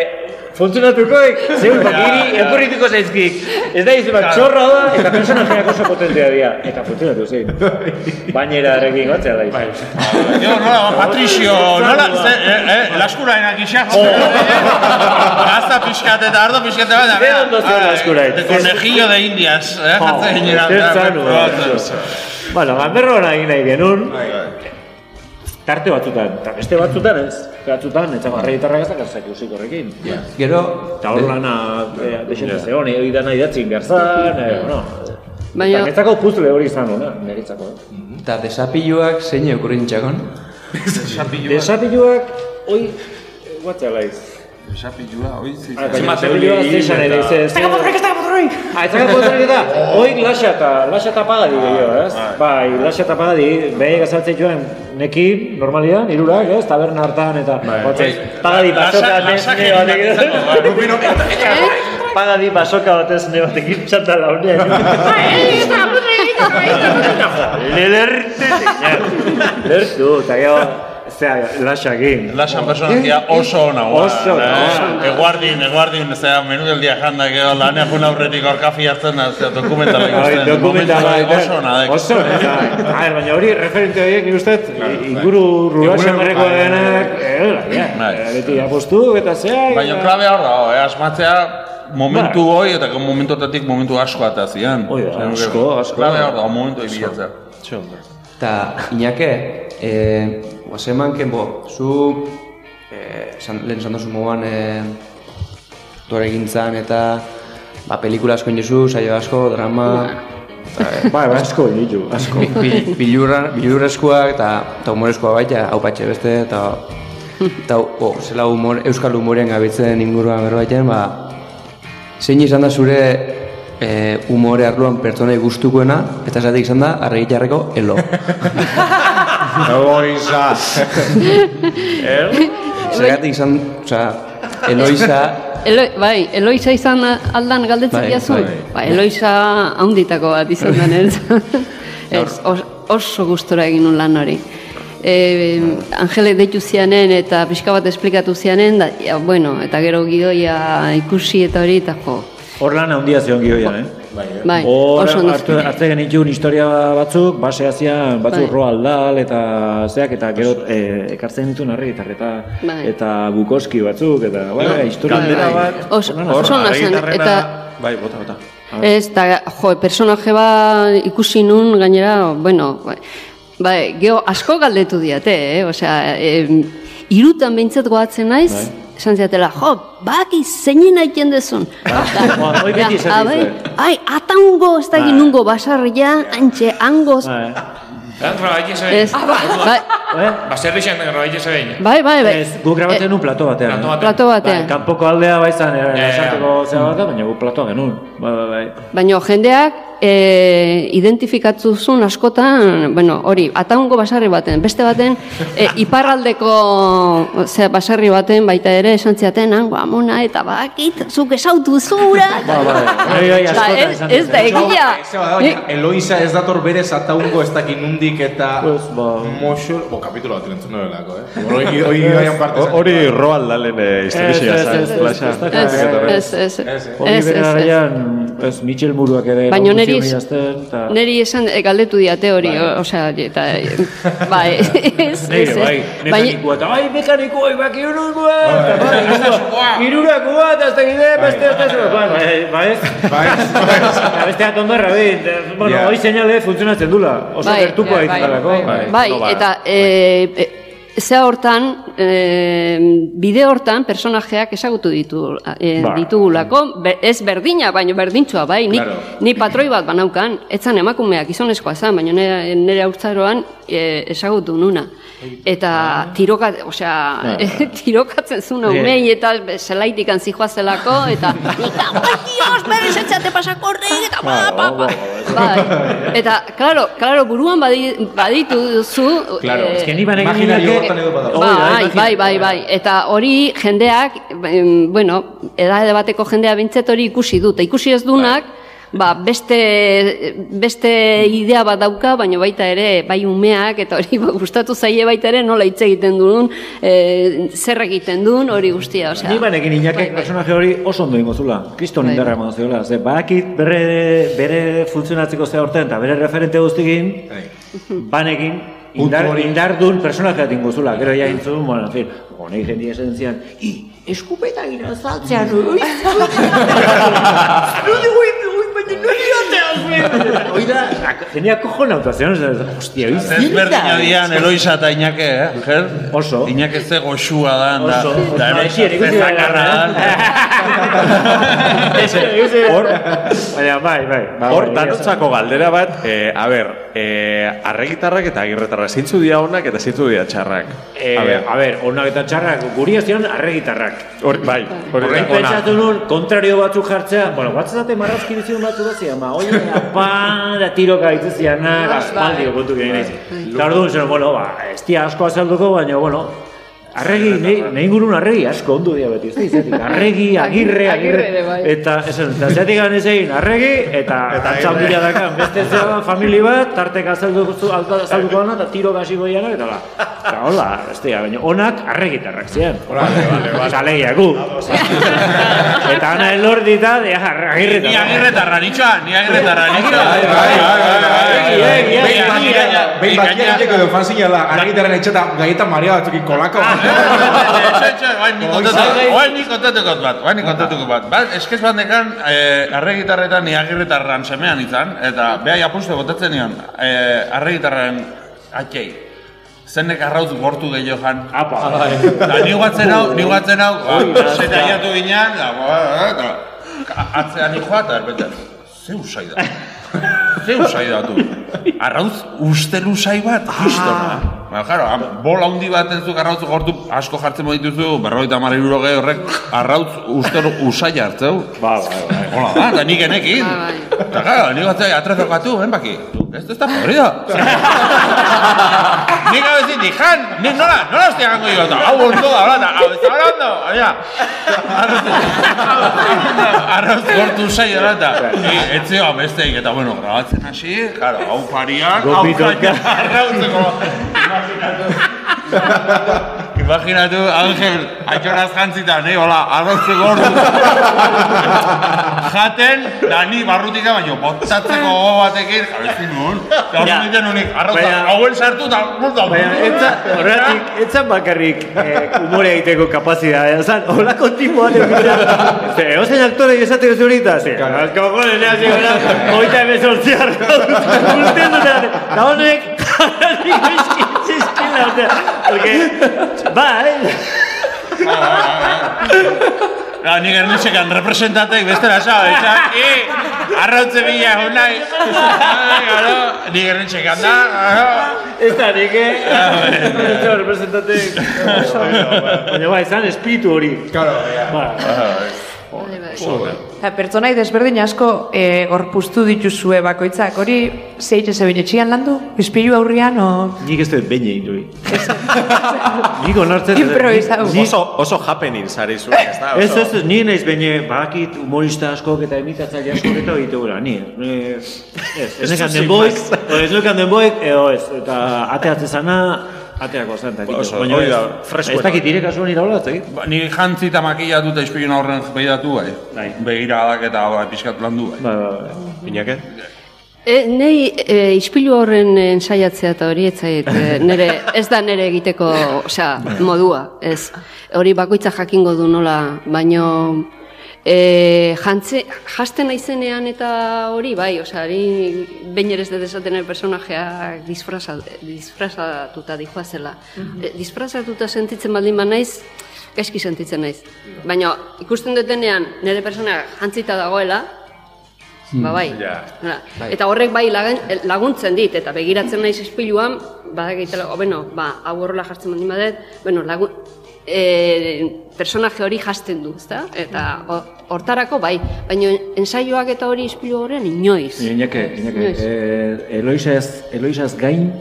funtzionatukoik, zeu, (laughs) bakiri, elkurrituko zaizkik. Ez da izan, txorra da, eta personajeak oso potentea dira. Eta funtzionatu zein. Bainera erekin gotzea da izan. Jo, nola, Patricio, nola, ze, eh, eh, laskuraenak isa, Gazta pixkat eta ardo pixkat bat, Ze ondo zen laskurain. De conejillo de indias, eh, jatzen ginean. Zer zanu, Bueno, ganberro hona egin nahi genuen. Tarte batzutan, eta beste batzutan ez. Batzutan, etxako arrei gitarra gaztak arzak usik horrekin. Gero... Eta hor lana, eh, desente zegoen, hori dana idatzin garzan, eh, bueno. Baina- Eta netzako puzle hori izan hona, niretzako. eh. Eta desapiluak zein eukurrin txakon? (laughs) Desapiluak, oi, laiz. Desapilua, oi, zi. Ah, baina desapilua zesan ere, ze... Ez dago potroik, ez dago potroik! Ah, ez dago potroik eta, oik lasa eta, lasa eta pagadi gehiago, ez? Bai, lasa eta pagadi, behi gazaltzen joan, nekin, normalian, irurak, ez? Taberna hartan eta, guatzen, pagadi (laughs) basoka batez ne batekin. Pagadi basoka batez ne batekin txanta launean. Lertu, lertu, eta gero, zera, lasakin. Lasan personajia oso ona, gua. Oso ona. Eh, Eguardin, eguardin, zera, menu del dia janda, gero lanea jun aurretik orkafi hartzen da, zera, dokumentala Bai, ikusten. dokumentala momentu bai, Oso ona, dek. Oso ona. A ver, baina hori referente horiek nik uste, inguru rural samarreko bai, denak, eh, ja, Bai. eh, beti apostu eta zea. Baina klabe hor dago, eh, asmatzea momentu hoi eta momentuetatik momentu asko eta zian. Hoi da, asko, asko. Klabe hor dago, momentu hoi bilatzea. Eta, Iñake, eh, guazeman, kenbo, zu, eh, san, lehen esan duzu moduan, eh, aktore gintzan eta, ba, pelikula asko indizu, saio asko, drama, (laughs) Bai, bai, asko ditu, asko. Bil- bilurra, eta, eta humorezkoa baita, hau patxe beste, eta, eta o, zela humor, euskal humorean gabitzen inguruan berbaiten, ba, zein izan da zure e, humore arloan pertsonai gustukoena, eta zatik izan da, arregitarreko elo. (laughs) Egoiza. (laughs) Zergatik izan, oza, Eloisa, Eloi, bai, Eloisa izan aldan galdetzen Bai, diazu? bai. Ba, Eloisa haunditako bat izan da niretzat. (laughs) Ez, os, oso gustora egin nun lan hori. e, Angele deitu zianen eta pixka bat esplikatu zianen, da, ja, bueno, eta gero gidoia ikusi eta hori, eta jo. Hor lan handia zion gioian, eh? Bai, Hor oso ondo hartu, hartu genitxun historia batzuk, base zian batzuk Bai. Roald Dahl eta zeak, eta gero eh, ekartzen dituen harri eta, Bai. eta Bukowski batzuk, eta bai, bai, historia. Galdera bat, Oso- hor, oso eta- Bai, bota, bota. Ez, eta, jo, personaje bat ikusi nun, gainera, bueno, bai, bai, geho asko galdetu diate, eh? Osea, e, irutan behintzat goatzen naiz, (laughs) esan ziatela, jo, baki zeinen aiten dezun. Bai, ai, ataungo, ez da Bai. nungo basarria, antxe, angoz, Lan grabaitxe zein. Ez, bai. Baserri xan grabaitxe zein. bai, bai, bai. Ez, guk grabatzen nun plato batean. Plato batean. Plato batean. Bai, kanpoko aldea bai zan, Ja, ja, ja. esarteko zea bat, baina guk platoa genuen. Bai, bai, bai. Baina jendeak e, identifikatu zuen askotan, bueno, hori, ataungo basarri baten, beste baten, e, iparraldeko zera, basarri baten baita ere esan ziaten, hango amona eta bakit, zuk esautu zura. Ba, bai, bai, bai, Ba, ez, ez da egia. Eloisa ez dator berez ataungo ez dakin nundik eta Pues, ba. Moxo, bo, kapitulo bat entzun nolelako, eh? Hori, Dahlen eh, historia Ez, ez, ez, ez, flasha. ez, ez, Ez, ez, ez, Hori ez, bere ez, ez. garaian, ez, Neri, neri esan e, galdetu diate hori, o- osea, eta, bai, ez, ez, Nire, ez. bai, mekanikoa, eta bai, mekanikoa, bai, irurakoa, eta ez da gide, beste, beste, beste, bai, bai, bai, Eta beste atondarra, bai, eta, bueno, hoi seinale funtzionatzen dula, oso Bai, gertuko bai, aitzalako. bai, bai, eta zea hortan, e, bide hortan personajeak ezagutu ditu, e, Ba. ditugulako, be, ez berdina, baina berdintxoa, bai, ni, Claro. ni patroi bat banaukan, etzan emakumeak gizonezkoa zan, baina nire, nire haurtzaroan e, ezagutu nuna. Eta tiroka, osea, (laughs) tirokatzen zuen Bai. umei eta zelaitik antzijoa zelako, eta (laughs) bai, dios, berez etxate pasakorre, eta ba, ba, ba. Bai. Eta, claro, claro, buruan badi, baditu duzu... Claro, eh, ez que ni edo badago. Bai, bai, bai, bai. Eta hori jendeak, bueno, edade bateko jendea bintzet hori ikusi du. Eta ikusi ez dunak, ba, beste, beste idea bat dauka, baina baita ere, bai umeak, eta hori ba, gustatu zaie baita ere, nola hitz egiten duen, e, zer egiten duen, hori guztia, osea. Ni banekin inakek personaje hori oso ondo ingo zula. Kriston Bai. indarra eman ziola. Ze, badakit bere, bere funtzionatzeko ze horten, eta bere referente guztikin, banekin, indar, indardun personaje bat ingo zula. Gero ja intzun, bueno, en fin, honek jendia esan zian, i, eskupeta gira zaltzean, oi, no digo, oi, baina nori ateaz, Hoi da, jendia kojon autazion, hostia, oi, Ez berdina dian Eloisa eta Iñake, eh? Ger? Oso. Iñake ze goxua da, Oso. da Ba, Eloisa ikusi, (laughs) ikusi zezakarra dan. Hor, Baina, bai, bai. ba, hor danotzako galdera bat, eh, a ber, eh, arregitarrak eta agirretarrak, zintzu dira onak eta zintzu dira txarrak. Eh, a ber, a ber, onak eta txarrak, guri ez zion arregitarrak. hor, bai, hori da, pentsatu nun, kontrario batzuk jartzea, bueno, batzazate marrazki bizitun batzu da zian, ma, oie, (laughs) apa, da tiroka ditu zianak, aspaldi kontu gehen nahi. Eta orduan zen, bueno, ba, ez asko azalduko, baina, bueno, Arregi, nahi, nahi ingurun arregi asko ondo dira beti, ez da izatik. Arregi, agirre, agirre. Agirre bai. Eta, esan, eta zeatik gan egin arregi, eta antza handia dakan, beste zera famili bat, tartek azalduko, dana, eta tiro gasiko dianak, eta la. Eta hola, ez dira, baina onak arregitarrak zian. Vale, vale, vale. Eta gu. eta ana elordita, de agirretarrak. Ni agirretarra nitxoa, ni agirretarra nitxoa. Behin bakia egiteko edo fan zinala, argitaren etxeta gaieta maria batzukin kolako. Oain ni kontatuko bat, oain ni kontatuko bat. Bat, eskez bat nekan, eh, ni agirretarran semean izan, eta behai apustu botatzen nion, eh, arregitarren atxei. Zenek arrauz gortu gehiago jan. Apa. Da, ni guatzen hau, ni guatzen hau, ba, nazka. setaiatu ginean, da, ba, da, atzean joa, eta erbeten, ze usai da. Ze usai da, tu. Arrauz uste lusai bat, kristona. Ba, jaro, am- bola handi bat ez du arrauz gortu asko jartzen dituzu, berroita hamar euro gehi horrek, arrauz uste usai hartzeu. Ba, ba, ba. Hola da, eta nik enekin. Eta gara, nik batzai atrezokatu, ben baki. Esto está podrido. (laughs) nik hau ezin dijan, nik nola, nola hostia gango yo, hau ondo da, hola, eta hau ez da ondo, oia. Arroz gortu zai hola, eta etzeo besteik, eta bueno, grabatzen hasi, claro, hau pariak, hau kaina arrautzeko. Imaginatu. (laughs) Imaginatu, Angel, atxoraz jantzita, ne, hola, arroze gordu. Jaten, da ni barrutika baino, botatzeko gogo batekin, jabezin nun. Eta hori Ja. nintzen unik, Baina- hauen sartu eta, bulta, Baina, horretik, etzan bakarrik eh, humore egiteko kapazitatea, zan, holako tipuan egitea. Ze, egozen aktore esate duzu horita, ze, kojones, nea, ze, gara, hogeita emezortziar, urten dut, eta honek, (laughs) jarratik eskin, zizkila, osea, porque, bai, Ja, nik ernesekan representatek bestera sa, eta, e, arrautze bila hon nahi. Nik ernesekan da, garo. ez da, nik, eh, ez representate, baina bai, zan espiritu hori. Claro, ba, Eta pertsonai desberdin asko e, gorpuztu dituzue bakoitzak, hori zeite zebin etxian landu? Ispilu aurrian, o... Nik ez dut beine induri. Nik onartzen... Improvisau. Ni- Oso, oso happening zari zuen, ez da? Ez, ez, ni naiz baina badakit humorista askok eta imitatzaile askok eta egite gura, ni. Eh, Ez, ez nekan den boik, ez nekan den boik, edo ez, eta ateatze zana, ateako zan, eta. Oso, Baina hori ez, da, ez freskoena. dakit dire kasuan iraula, ez dakit. Ba, ni jantzi eta makillatu eta izpilun aurren behiratu, bai. Bai. Begiradak eta bai, pixkat landu, bai. Ba, ba, ba. Pinake? E, nei e, ispilu horren ensaiatzea eta hori etzait, e, nere, ez da nere egiteko, osea, modua, ez. Hori bakoitza jakingo du nola, baino e, jantze, jasten naizenean eta hori, bai, osea, hori behin ere ez dut esaten el personajeak disfraza, disfrazatuta dijoazela. E, disfrazatuta sentitzen baldin ba naiz, gaizki sentitzen naiz. Baina ikusten dutenean nire persona jantzita dagoela, Ba bai. Ja. Hala. Eta horrek bai lagun- laguntzen dit, eta begiratzen naiz ispiluan, badakitela, o, bueno, ba, hau horrela jartzen baldin badet, bueno, lagun, e, personaje hori jasten du, ezta? Eta ho- hortarako bai, baina ensaioak eta hori ispilu horrean inoiz. Iñake, Iñake, Inoiz. eh, Eloisaz, Eloisaz gain,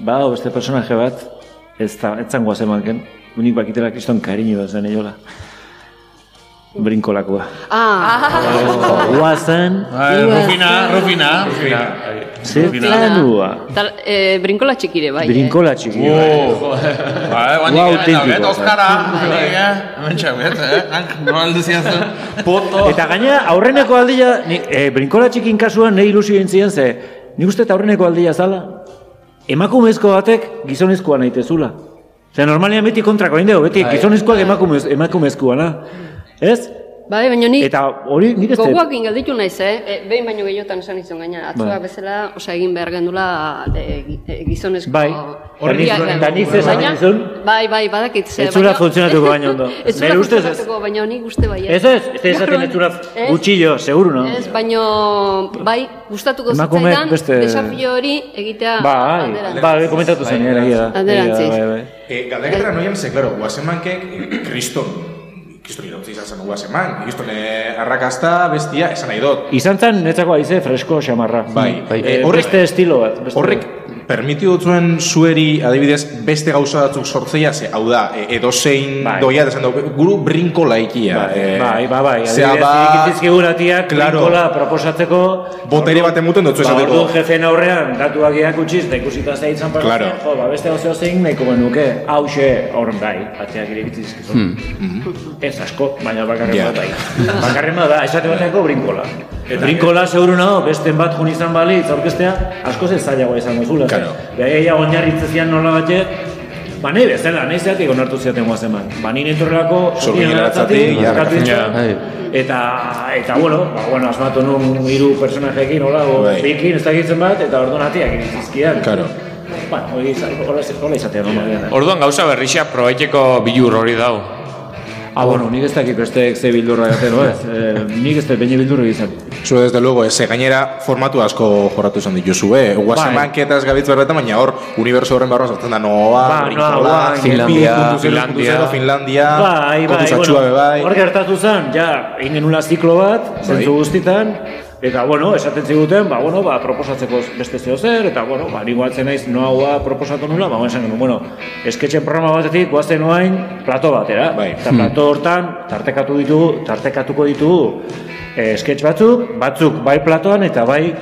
ba, beste personaje bat, ez da, ez zangoa zemanken, unik bakitela kriston kariño bat zen eiola. Brinkolakoa. Ah, Guazen, Bai, Rufina, Rufina. Rufina. ze planua. Tal, e, brinkola txikire, bai. Brinkola txiki. Oh. Bai, Ua egin autentikoa, bet, bai. Oskara. Hemen txaguet, eh? No aldu ziazu. Poto. Eta gaina aurreneko aldia, ni, e, brinkola txikin kasuan nahi ilusio egin ze, nik uste eta aurreneko aldia zala, emakumezko batek gizonezkoa nahi tezula. Zer, normalian beti kontrako egin dugu, beti gizonezkoak emakumez, emakumezkoa, Ez? Bai, baina ni Eta hori dut- gogoak ingelditu naiz, eh? E, behin baino gehiotan esan izan gaina, atzoa Bai. bezala, osea egin behar gendula e, e, gizonezko... Bai. Horria- Eta ze esan nizun? Bai, bai, badakit. ze, Ez baina- funtzionatuko baina ondo. Ez (laughs) Nire ez. funtzionatuko, baina nik uste bai. Ez ez, ez ez zula Ez? gutxillo, seguru, no? Ez, baino, bai, gustatuko zitzaidan, beste- desafio hori egitea Bai, alderantziz. bai, komentatu zen, egia da. Alderantziz. Egia da, bai, bai. Eh, galdeketara noian, ze, claro, guazemankek, kriston, kriston irautzi izan zen guazeman, kriston eh, arrakasta, bestia, esan nahi dut. Izan zen, netzako aize, fresko, xamarra. Bai, bai. Eh, Horrek- beste estilo bat. Beste Horrek, permiti dutzuen zueri, adibidez, beste gauza batzuk sortzea, ze, hau da, e, edozein Bai. doia, esan dugu, guru brinko laikia. Bai, eh, bai, bai, bai. Zea Adibidez, ba, irikitizkigun atiak, Claro. brinkola proposatzeko... Botere bat emuten dutzu Ba, esateko. orduan jefeen aurrean, datuak eakutsiz, eta ikusita zeitzan pasatzen, Claro. jo, ba, beste gozeo zein nahiko genuke, hause, horren bai, ateak irikitizkizun. Ez asko, baina bakarren Ja. bat bai. Bakarren bat da, esate bateko brinkola. brinkola seguru nago, beste bat jun izan balitz aurkestea, asko ez zailagoa izango zula. Claro. Beha oinarritze zian nola batxe, Ba nahi bezala, nahi zeatik onartu ziaten guazen bat. Ba nire entorrelako sorgin eratzatik, ja, ja. Eta, eta bueno, ba, bueno, asmatu nun hiru personajeekin, hola, o, Bai. bikin ez dakitzen bat, eta orduan atiak irizizkidan. Claro. Bueno, hori izan- hola, hola izatea normalian. eh. Orduan gauza berrixak probaiteko bilur hori dau. Ah, bueno, nik ez dakit beste ze bildurra gaten, no ez? Eh, nik ez beine bildurra izan. Zu desde luego, ez, gainera formatu asko jorratu izan dituzu, eh? Guazemank eta ez gabitz berbetan, baina hor, universo horren barroa sartzen da Nova, Ba, Nova, Finlandia, Finlandia. Finlandia, Bai, bai, be bai. hor gertatu zen, ja, egin genula ziklo bat, zentzu guztitan, eta, bueno, esaten ziguten, ba, bueno, ba, proposatzeko beste zeo zer, eta, bueno, ba, nigo atzen naiz noaua proposatu nula, ba, esan genuen, bueno, esketxen programa batetik, guazten noain, plato batera, Bai. eta plato hortan, tartekatu ditugu, tartekatuko ditugu, eh, sketch batzuk, batzuk bai platoan, eta bai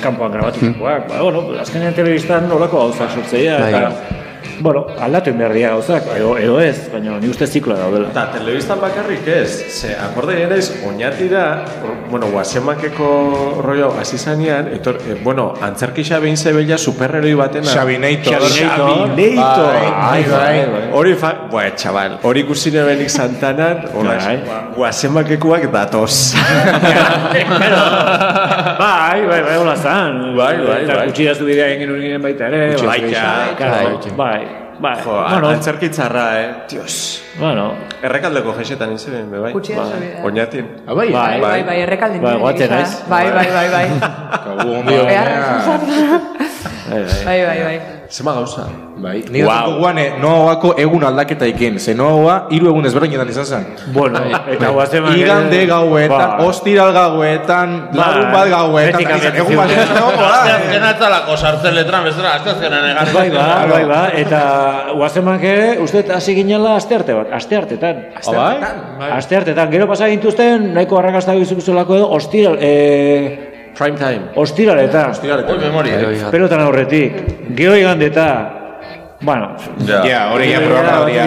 kanpoan grabatutakoak. Ba, bueno, azkenean telebistan nolako gauzak sortzeia, Bai. Eta bueno, aldatu behar dira gauzak, edo, edo ez, baina ni uste zikloa daudela. Eta telebistan bakarrik ez, ze akorde naiz oinatira, bueno, guasemakeko rollo hasi zanean, etor, eh, bueno, antzerkisa behin zebella superheroi baten Xabinator. Xabinator. Bai, bai, bai. Hori fa, buah, txabal, hori ikusi nebenik Santanan, hola, Bai. guasemakekoak datoz. (laughs) bai, bai, bai, hola zan. Bai, bai, Eta bai. Gutxi daztu bidea egin baita ere. Bai, bai. bai, bai. Jo, bueno, antzerkitzarra, eh? Dios. bueno, Errekaldeko jesetan izan, be, bai. Gutxi da zuri, eh. Oñatin. Bai, Bai, bai, bai, errekalden. Bai, goatzen gisa. naiz. Bai, bai, bai, bai. Gabu ondi Beharra bai, bai. Bai, bai, bai. Zema gauza. Bai. Ni wow. guan, Noaako egun aldaketa iken. Ze Noaua hiru egun ezberdinetan izan zen. Bueno, eta guazeman... Igande gauetan, Bai. ostiral gauetan, larun bat gauetan. Izan, Egun bat ziren. egon, Asteazkena etzalako sartzen letran, bezala, asteazkenen egarri. Bai, ba, bai, ba, eta guazemak ere, uste hasi ginela aste arte bat, aste artetan. bai? Aste artetan, gero pasa gintuzten, nahiko arrakasta gizukuzulako edo, ostiral, eh, Prime time. ostiraletan. Oi, memoria. eh? Pelotan aurretik, gero igandeta, bueno, Ja. Ja, hori ja programa hori ja.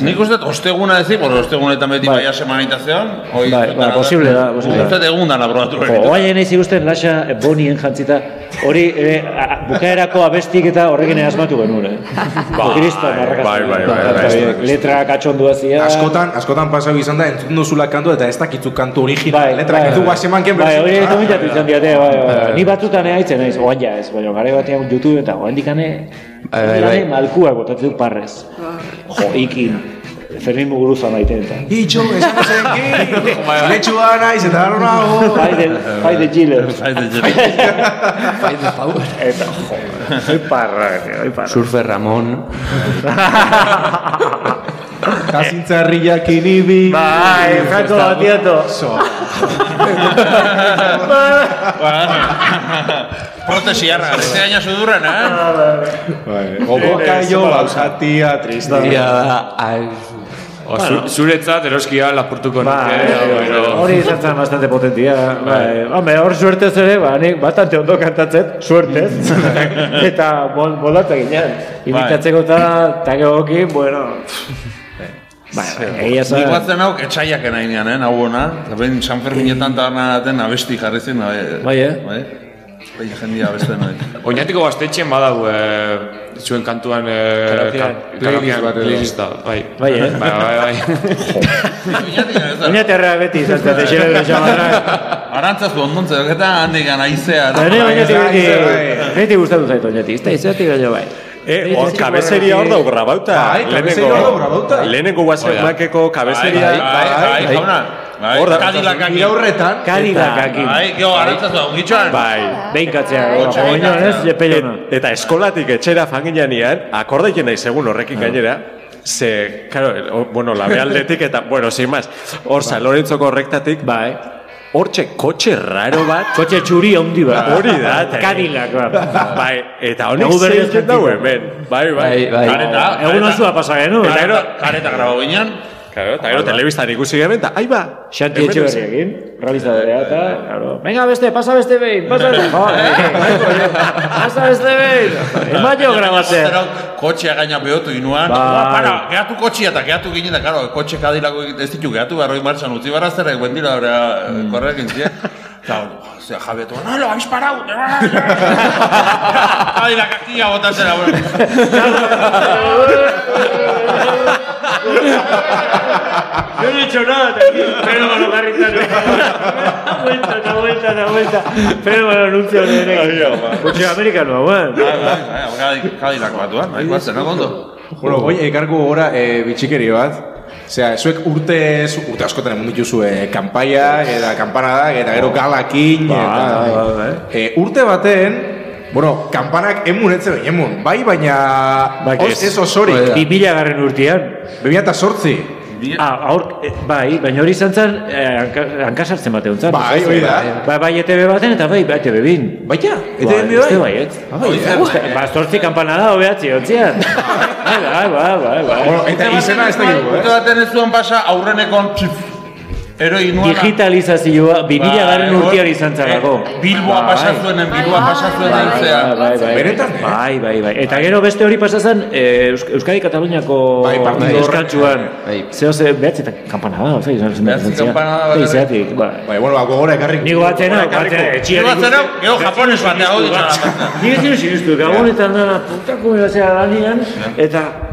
Nik uste dut osteguna ez porque ostegunetan beti Bai. baia semanitazion. Hoi, Bai, bai, posible da, posible da. Uste egun dana probatu Jo, egiten. oain nahi zigusten lasa eh, bonien jantzita, hori ere, a- bukaerako abestik eta horrekin ere asmatu genuen, eh? (laughs) Bai, bai, bai, bai. Letra katxondua zia. Askotan, askotan pasau izan da, entzun duzula kantu eta ez dakizu kantu original. Bai, letra, bai, ez du bai. Bai, hori komentatu izan diate, bai, bai, bai. Ni batzutan ea haitzen naiz, oain ja ez, baina gare batean YouTube eta oain dikane, Bai, bai, bai. malkuak botatzen parrez. Jo, ikin. Fermin Muguruza maite eta. Itxo, esan zenki, letxua naiz eta harro nago. Bai de, de Giller. Bai, de Giller. Bai de power. (laughs) Eta, jo, soy parra, soy parra. Surfer Ramon. (laughs) Kazintzarriak inibi. Bai, Franco Batiato. (laughs) Protesi harra, ez gaina sudurren, eh? Goboka jo, lausatia, tristia. Ia da, ai, O, zu, zuretzat eroskia lapurtuko nuke. Bai, pero... hori izan zen bastante potentia. Bai. Hombre, hor suertez ere, ba, nik bastante ondo kantatzen, suertez. (laughs) eta mol, moldatu ginean. Imitatzeko eta, eta gehokin, bueno... Bai, bai, egia Nik batzen hau etxaiak nahinean, eh, hau hona. Eta behin San Ferminetan tabernaten abesti jarri zen. Bai, Bai, eh? Bai, bai jendia abeste nahi. Oinatiko gaztetxean badau, e, zuen kantuan... E, Karaokean. Playlist bat edo. Playlista, bai. Bai, eh? Bai, bai, bai. Oinaterra beti izan zen, txere bere xamarra. Arantzazu ondontze, eta handik aizea. Eta nire oinati beti, bai. beti gustatu zait oinati. Ez da izatik baina bai. Eh, hor, kabezeria hor dago grabauta. Bai, kabezeria hor dago grabauta. Lehenengo guasemakeko kabezeria. Bai, bai, bai, jauna. Bai, Hor da- Cadillacak. Iraurretan. Kadilakakin. Bai, geho, arantzazu, ongitxoan. Bai. Behinkatzea, Hotxa, oinoan ez, behinkatzea. jepelona. Eta eskolatik etxera fanginean, akordaiten nahi segun horrekin gainera, ze, claro, o- bueno, labealdetik eta, bueno, sin más, hor San Lorentzoko horrektatik, Bai. hortxe kotxe raro bat, Kotxe txuri handi bat. hori da, Cadillac bat. bai, eta honek Egu berriz zeiten dau jantziko. hemen, bai, bai. bai, bai. Egun osua pasa genu. Eta gero, Kareta grabo ginen. Claro, eta gero telebistan ikusi gemen, eta, ai ba, Xanti etxe berriekin, realizadarea eta, claro. Venga beste, pasa beste behin, pasa beste, (laughs) jo, eh, pasa beste behin. (laughs) Emaio grabatzea. Zero, kotxea gaina behotu inuan. Bai. Ua, para, gehatu kotxea eta gehatu ginen, da, karo, kotxe kadilako ez ditu gehatu beharroi martxan utzi barra zerrek, bendila hori korrek intzien. Eta, zera, jabetu, no, lo habéis parado. (laughs) Kadilak aquí a botar zera, bueno. Yo no he hecho nada, tranquilo. Pero garritanos. Da vuelta, da vuelta, da vuelta. Pero con los anuncios de Next. Kotxe amerikanoa, bueno. Bai, bai, bai, kadilak batuan, bai, batzen, no, ondo. Bueno, goi, ekarko gora e, bitxikeri bat. Osea, zuek urte, urte askotan emun dituzue kanpaiak, eta kampanadak, eta gero galakin, eta... bai, bai. E, urte baten, bueno, kampanak emun etzen, emun, bai, baina... Bai, os, ez. ez osorik. Bi mila garren urtean. Bebia eta sortzi. Ah, aur, eh, bai, baina hori izan zen, eh, hanka, hankasartzen batean zen. Bai, hori da. Bai, bai, ETV baten eta bai, bai, ETV bin. Baina, Bai, eta bai, uste bai. bai, ez? Ah, bai, eh? Ba, zortzi kampanada hobeatzi, ontzian. (laughs) Bai, bai, bai, bai, bai. Bueno, eta izena ez da Urte baten ez zuen pasa aurrenekon Heroinuana. digitalizazioa 2000 garren Bai, urtean hor- izan zelako. eh, Bilboa Bai. pasa zuenen, Bilboa pasa zuen Bai, bai, bai, Benetan, bai, bai, bai, bai. Eta gero beste hori pasa zen, eh, Eusk- Euskadi Kataluniako Bai, horrek. euskantxuan. Zeo ze, behatzi eta kampana da, ozai, izan zen. Behatzi kanpana da, Bai, bai. bai. Bai, bueno, ba, gogora ekarrik. Nik batzena, batzena, etxiari Nik batzena, gero japones ditzen Nik ez dira sinistu, gabonetan da, putako mebazea lanian, eta...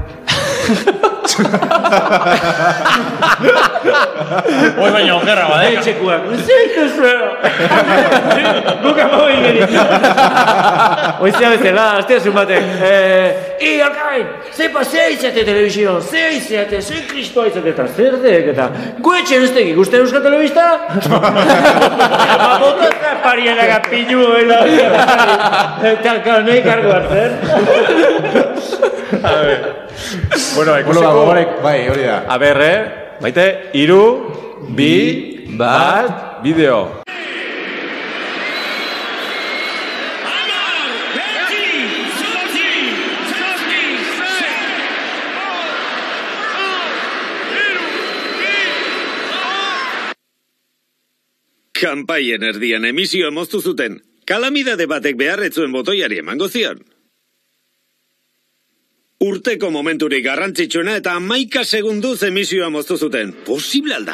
Hoi baina okerra badeka. Etxekuak, zeitu zuen! Guk amago ingeri. Oizia bezala, aztea zuen batek. Eh, I, alkain, ze pasea izate telebizio, ze izate, ze kristoa izate, eta zer dek, eta guetxen ez tegi, guzti euskal telebista? Ba, botazka pariena pinu, ela. Eta, klar, nahi kargo hartzen. A ver. Bueno, Bueno, ba, ikusiko... gogorek, bai, hori da. A ber, eh? Maite, iru, bi, bat, bideo. Kanpaien erdian emisioa moztu zuten. Kalamidade batek beharretzuen botoiari emango zion. Urteko momenturik garrantzitsuena eta amaika segunduz emisioa moztu zuten. Posible alda.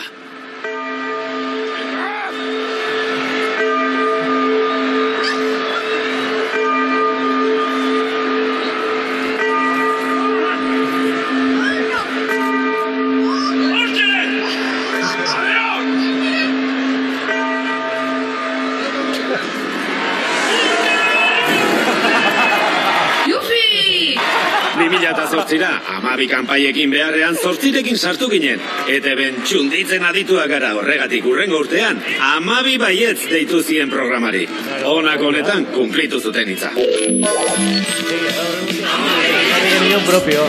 2008ra, amabi kanpaiekin beharrean zortzirekin sartu ginen. Eta ben txunditzen adituak gara horregatik urrengo urtean, amabi baietz deitu zien programari. Honak honetan, kumplitu zuten. Nion propio.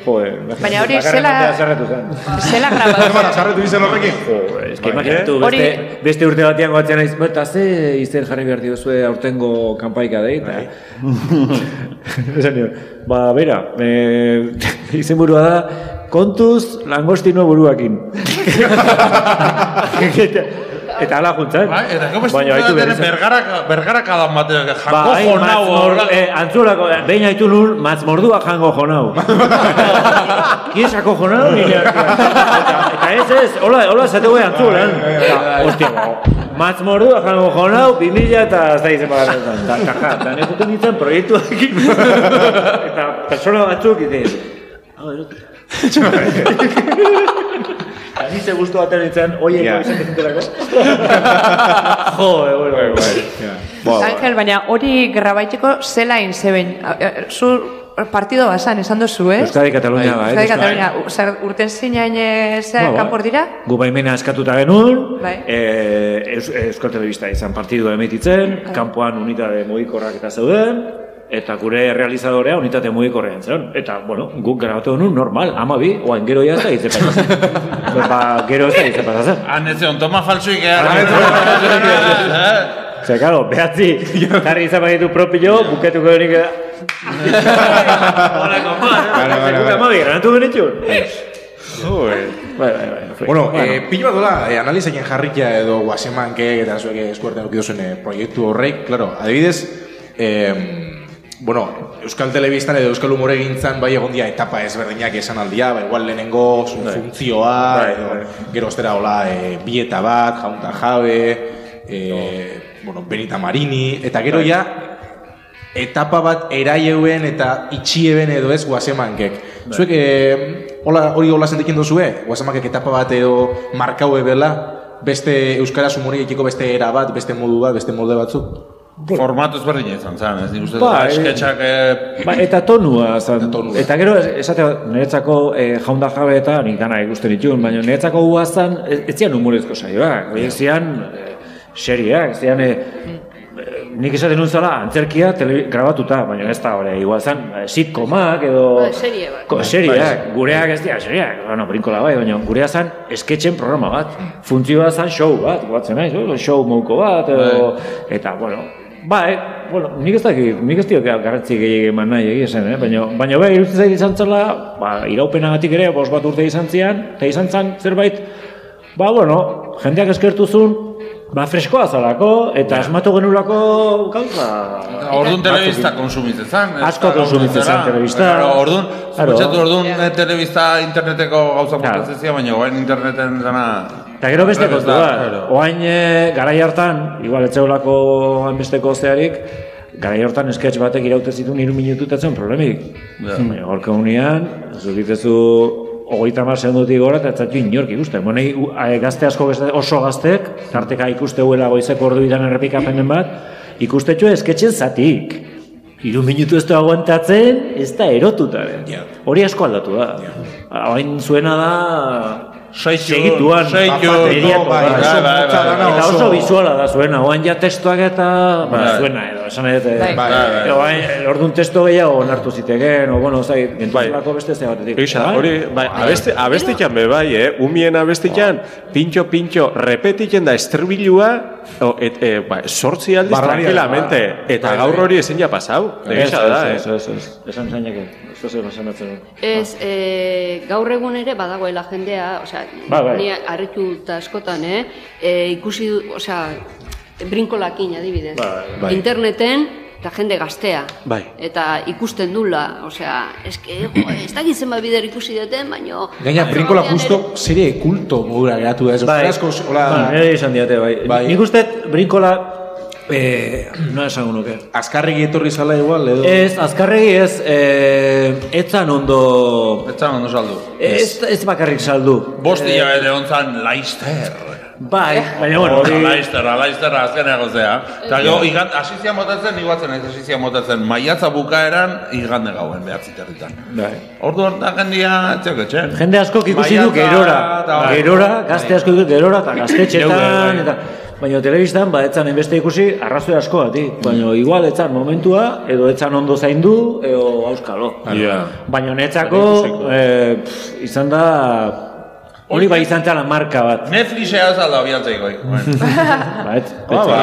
Joder, Baina hori zela-. Zela grabatu. (laughs) Hermana, sarretu izen horrekin. Joder, eske Bai, imaginatu, eh? Hori- beste, beste urte batean goatzen naiz, "Ba, eta ze izen jarri behar diozue aurtengo kanpaika dei, eta... (laughs) Esan nion, ba, bera, (laughs) e, izen burua da, kontuz langostino buruakin. (laughs) eta ala. Bai, eta gero beste Baina haitu urte behar batean izan. bergarak, bergarak adan batean, Ba, jako hain jonau horra. eh, antzulako, behin haitu nun, matzmordua jango jonau. (laughs) Kiesako jonau, nire. Eta, eta ez ez, hola, hola esate goi antzulan. Eta, Ostia, ba, matzmordua jango jonau, 2000 eta ez da izan bagarretan. Eta, eta, ja, (laughs) eta nekuten nintzen proiektuakin. eta persona batzuk, ite, hau, erotik. Eta nitze guztu batean nintzen, oieko Ja. izan dezutelako. Jo, eh, bueno, bueno. Angel, baina hori grabaiteko zelain zeben. Zu partido basan, esan dozu, eh? Euskadi Katalunia, bai. Euskadi Katalunia. Zer, urten zinain eh, zea Ba, ba. kanpor dira? Gu baimena eskatuta genuen, Bai. e, Eus, Euskal Telebista izan partidua emititzen, kanpoan unitate mugikorrak eta zeuden, eta gure realizadorea unitate mugikorrean zen. Eta, bueno, guk grabatu genuen normal, ama bi, oain gero ya ez da hitze pasatzen. (laughs) ba, gero ez da hitze pasatzen. Han ez zion, toma falsuik (laughs) Zer, claro, behatzi, jarri izan baditu propio, buketuko denik da. Hola, kompa, bi, granatu genitxun. Joder. Bai, bai, bai. Bueno, eh, pilo bat dola, eh, analizaien jarrikia edo guasemanke eta zuek eskuartean eduki duzuen eh, proiektu horrek, claro, adibidez, eh, bueno, Euskal Telebistan edo Euskal Humore gintzan bai egon dia etapa ezberdinak esan aldia, ba, igual lehenengo Bai. funtzioa, Bai, edo bai. gero ostera hola eh, bieta bat, jaunta jabe, eh, bueno, Benita Marini, eta gero Bai. ja, etapa bat eraieuen eta itxieben edo ez guasemankek. Bai. Zuek, eh, hola, hori hola sentikin duzue? Guasemankek etapa bat edo markaue bela, beste Euskaraz humoriekiko beste era bat, beste modu bat, beste molde batzuk? Formatu ezberdina izan zen, ez nik uste Ba, eh, esketxak... eh, Ba, eta tonua, zan, eta gero es- esate bat, niretzako eh, jaunda jabe eta nik dana ikusten ditun, baina niretzako guazan, ez, ez zian humorezko saioak, horiek zian eh, serieak, zian eh, eh, nik esaten nuen zala, antzerkia tele, grabatuta, baina ez da hori, igual zan, eh, sitcomak edo... Ba, serie bat. Ko, serieak, gureak ez dira, serieak, bueno, brinkola bai, baina gurea zan esketxen programa bat. Funtzioa zan show bat, guatzen naiz, show mouko bat, edo, eta, bueno, bai, bueno, nik ez dakit, nik ez dio garrantzi gehiagin eman nahi egia zen, eh? baina, baina bai, iruditzen zait izan zela, ba, iraupenagatik ere, bos bat urte izan zian, eta izan zen zerbait, Ba, bueno, jendeak eskertuzun, ba, freskoa zalako, eta asmatu genulako gauza. Orduan telebista konsumitzen zan. Asko konsumitzen zan telebista. Claro, orduan, pentsatu orduan eh, telebista interneteko gauza montatzen zian, baina orain interneten zana... Eta gero beste kontu da, oain e, garai hartan, igual etzeolako hainbesteko zearik, garai hartan sketch batek iraute zituen hiru minututatzen problemik. Ja. Baina Gorka unian, zukitezu hogeita mar segundutik gora, eta ez zaitu inork ikusten. Bueno, i- a- gazte asko beste, oso gaztek, tarteka ikuste huela goizeko ordu idan errepikapenen bat, ikustetxo esketxen zatik. Hiru minutu ez du aguantatzen, ez da erotutaren. Hori asko aldatu da. Hain zuena da... segituan, seitu, mediatu, bai, bai, bai, oso bai, motza bai, bai. eta oso oso- bizuala da zuena, oain ja testuak eta ba, Bai. zuena edo, esan edo, Bai. Bai, bai. orduan testo gehiago onartu ziteken, o bueno, zai, gentuzulako beste ze batetik. Gisa, hori, bai, abesti, abestikan be bai, eh? Umien abestikan, pintxo, pintxo, repetitzen da estribilua, o, et, e, ba, sortzi aldiz tranquilamente, bai. eta Bai, gaur bai. hori ezin ja pasau. Egisa da, eh? Ez, ez, ez, esan zainake, ez. Ez, e, gaur egun ere badagoela jendea, osea, Bai, bai. ni harritu eta askotan, eh? E, ikusi osea, brinkolakin adibidez. Bai, bai. Interneten, eta jende gaztea. Bai. Eta ikusten dula, osea, eske, jo, ez dakit zenbat bider ikusi duten, baino... Gaina, Brinkola justo serie kulto modura geratu da. Ez Bai, asko, hola... ba, nire izan diate, bai. Bai. Nik uste, brinkola, eh, (clears throat) no esango nuke. Azkarregi etorri zala igual, edo... Ez, azkarregi ez, eh, etzan ondo... Etzan ondo saldu. Ez, ez bakarrik saldu. Bost Eh, hilabete ontzan Laister. Bai, baina bueno, hori... Laister, Laister azkenean zea. Eta gero, igant, asizia motatzen, iguatzen ez asizia motatzen, maiatza bukaeran, igande gauen behatzi territan. Bai. Ordu hortan jendia, etxeko etxen. Jende askok ikusi du gerora. bai. Gerora, gazte asko ikusi gerora, eta Neure, gaztetxetan, bai. eta... Baina telebistan, ba, etzan enbeste ikusi, arrazoi asko bati. Baina igual etzan momentua, edo etzan ondo zaindu, edo auskalo. Ja. Baina netzako, eh, pff, izan da... Hori bai izan zela marka bat. Netflixea ez alda abiatzeiko. (laughs) Ba, ez, Ah, ba,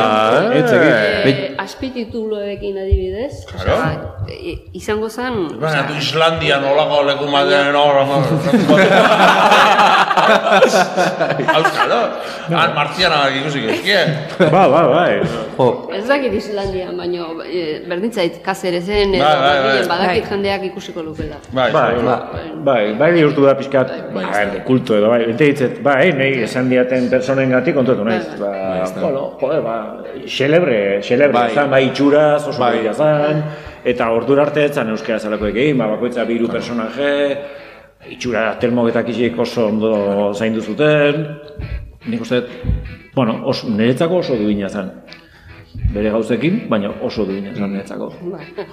ez egin. E, azpitituloekin adibidez, Claro. osea, e, izango zen... Baina, tu Islandian olako leku batean hor, Auskalo, han martzianak ikusiko izkie. Ba, ba, bai. Jo, Ez dakit Islandian, baino e, berdintzait kazerezen Bai, bai, bai. Madrilen badakit Bai. jendeak ikusiko lukela. Bai, Bai, bai, bai, bihurtu da pixkat, bai, bai, kultu edo, bai, ditzet, bai, nahi esan diaten personen gatik kontatu naiz, ba, bueno, joder, ba, xelebre, xelebre, Bai. Zan, bai, itxuraz, oso Bai. bai. zan, eta ordura arte etzan euskera zelako egin, ba, bakoitza biru personaje, itxura telmogetak isik oso ondo zaindu zuten, nik uste, bueno, oso, niretzako oso duina zen. Bere gauzekin, baina oso duina zen niretzako.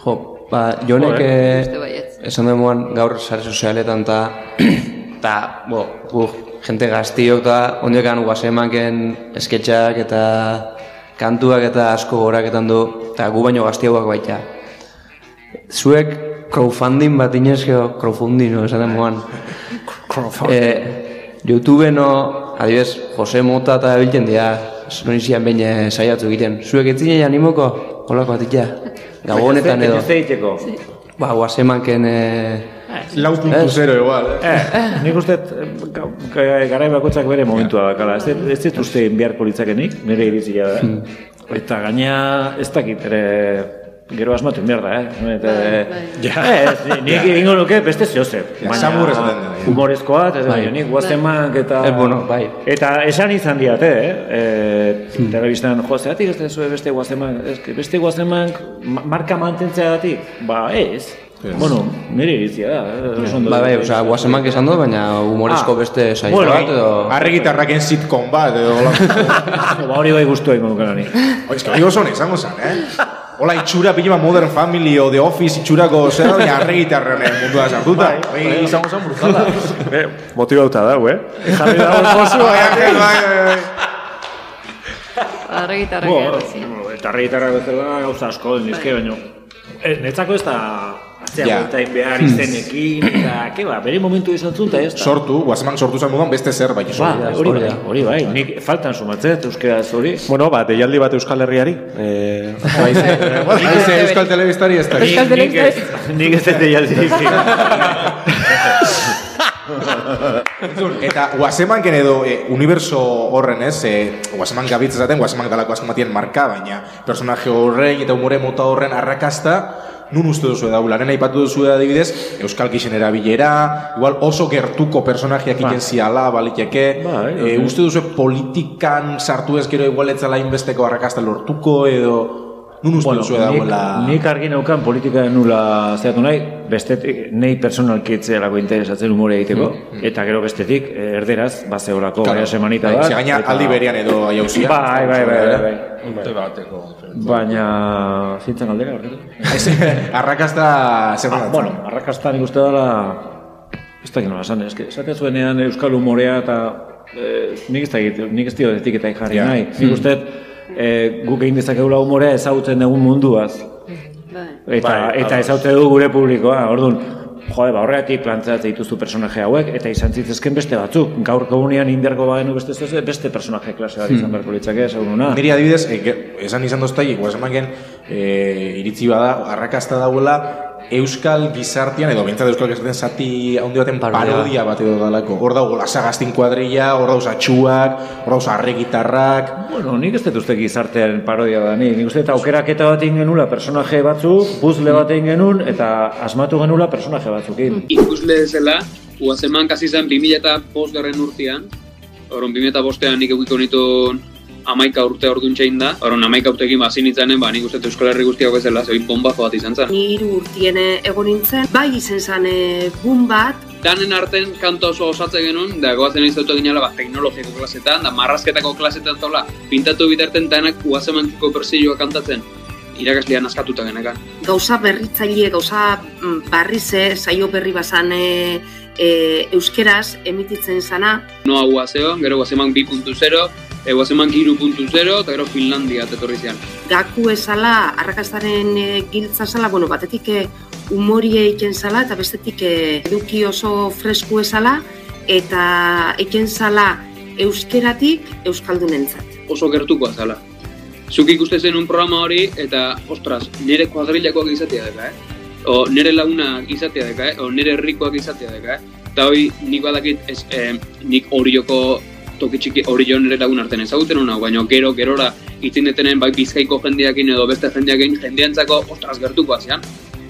jo, ba, jonek Jo, eh, Uste baietz. esan demoan gaur sare sozialetan ta, (clears throat) ta, bo, gu, jente gaztiok eta ondiokan guazemanken esketxak eta kantuak eta asko goraketan du, eta gu baino gaztiagoak baita. Zuek crowdfunding bat inezkeo, crowdfunding, no, esan demoan. Eh, YouTube no, adibes, Jose Mota eta biltzen dira, non izian behin eh, saiatu egiten. Zuek ez animoko, holako atika, gabonetan edo. Ba, guazemanken... Eh, Lau puntu zero igual, eh? Eh, nik uste garai bakoitzak bere momentua dakala. Ez ez dut uste beharko litzakenik, nire iritzia da. Eta gaina ez dakit ere gero asmatu behar da, eh? Eta, Ja. Ez, nik egingo nuke beste zehose. Ja, da, ja. Humorezkoa, eta Bai. bai. nik guaztemak eta... Ez, bueno, bai. Eta esan izan diate, eh? e, telebistan, jo, zeratik ez dezue beste guaztemak, beste guaztemak ma- marka mantentzeagatik, ba ez. Bueno, nire iritzia da. eh. Ba, bai, osea, guazemak esan du, baina humorezko Ah. beste saio Bueno, bat edo... Arregitarraken sitcom bat, edo... hola. (laughs) ba, hori bai guztua ingo nukela ni. Oiz, que hori oso izango zen, eh? Hola, itxura pila Modern Family o The Office itxurako zer da, baina arregitarren mundua sartuta. Bai, izango zen brutala. Eh, (laughs) motibauta da, eh? Jarri dago pozu, Bai, bai, bai, bai. Arregitarrak Bo, errazi. eta arregitarra bezala gauza asko den dizke, baino. Eh, netzako ez da atzea Ja. bueltain behar izenekin, eta, ke ba, bere momentu izan zuen, eta ez da. Sortu, guazemak sortu zen moduan beste zerbait. Ba, sortu. hori bai, hori bai, nik faltan sumatzen, euskeraz hori. Bueno, ba, deialdi bat Euskal Herriari. Eh, (laughs) Bai, ze- bai, Euskal Telebistari ez da. Nik- nik ez- Nik ez deialdi. (laughs) (laughs) Eta guazemanken edo e, universo horren ez, e, guazeman gabitz esaten, guazeman galako asko matien marka, baina personaje horren eta umore mota horren arrakasta, nun uste duzu daula, nena ipatu duzu adibidez, Euskal Kixen erabilera, igual oso gertuko personajeak Ba. ziala, baliteke, Bai, e, bai. uste duzu politikan sartu ez gero igual etzala inbesteko arrakasta lortuko, edo nun uste duzu daula... nik, nik argi neukan politika nula zehatu nahi, bestetik, nei personalki etzealako interesatzen umore egiteko, eta gero bestetik, eh, erderaz, bazeolako Claro. semanita Bai, bat. ze gaina aldi berean edo jauzia. Bai, bai, bai, bai, bai. Urte bateko. Baina, zintzen galdera, horretu? arrakasta zer ah, bueno, arrakasta nik uste dela, ez da nola esan, eske, esaten zuenean euskal humorea eta eh, nik ez da egit, nik ez dio etiketai jarri Ja. nahi. Nik Mm. Eh, guk egin dezakegula humorea ezagutzen dugun munduaz. Eta, Bai, eta ados. ezaute du gure publikoa, orduan, jode, ba, horregatik plantzatzen dituzu personaje hauek, eta izan zitzezken beste batzuk. Gaur komunian indergo bagenu beste ez beste personaje klase bat izan Hmm. beharko litzake, seguruna. Niri adibidez, e, esan izan doztai, guazemaken e, iritzi bada, arrakasta dauela, Euskal gizartian, edo bintzat Euskal gizartian zati handi baten parodia bat edo dalako. Hor dago lasagaztin kuadrilla, hor dago atxuak, hor dago arregitarrak. Bueno, nik ez dut uste gizartearen parodia da, nik, nik uste eta aukeraketa bat egin genula personaje batzuk, puzzle bat egin genuen, eta asmatu genula personaje batzukin. ikusle zela, uazeman kasi zen 2000 eta garren urtean, Horon, 2000 bostean nik eukiko nituen amaika urte orduan txein da, horon amaika urtekin bazin itzanen, ba, nik uste Euskal Herri guztiak bezala, zein bombazo bat izan zen. Ni hiru urtien eh, egon nintzen, bai izen zen eh, boom bat, Danen arten kanto oso osatze genuen, da goazen izautu ginela bat teknologiako klasetan, da marrazketako klasetan zola, pintatu bitarten danak uazemankiko persilloa kantatzen, irakaslean askatuta genekan. gauza berritzaile, gauza mm, barrize, saio berri bazan e, e, euskeraz emititzen zana. Noa guazeo, gero guazeman 2.0, e, guazeman 3.0, eta gero Finlandia etorri zian. Gaku ezala, arrakastaren e, giltza zala, bueno, batetik e, umorie eiken zala, eta bestetik e, eduki oso fresku ezala, eta eiken zala euskeratik euskaldunentzat. oso gertukoa zala. Zuk ikuste zen un programa hori, eta, ostras, nire kuadrilakoak izatea deka, eh? O nire lagunak izatea deka, eh? O nire herrikoak izatea deka, eh? Eta hori nik badakit, ez, eh, nik orioko toki txiki, orio nire lagun artean ezagutzen hona, baina gero, gerora, itzin detenen, bai bizkaiko jendeakin edo beste jendeakin, jendeantzako, ostras, gertukoa zian.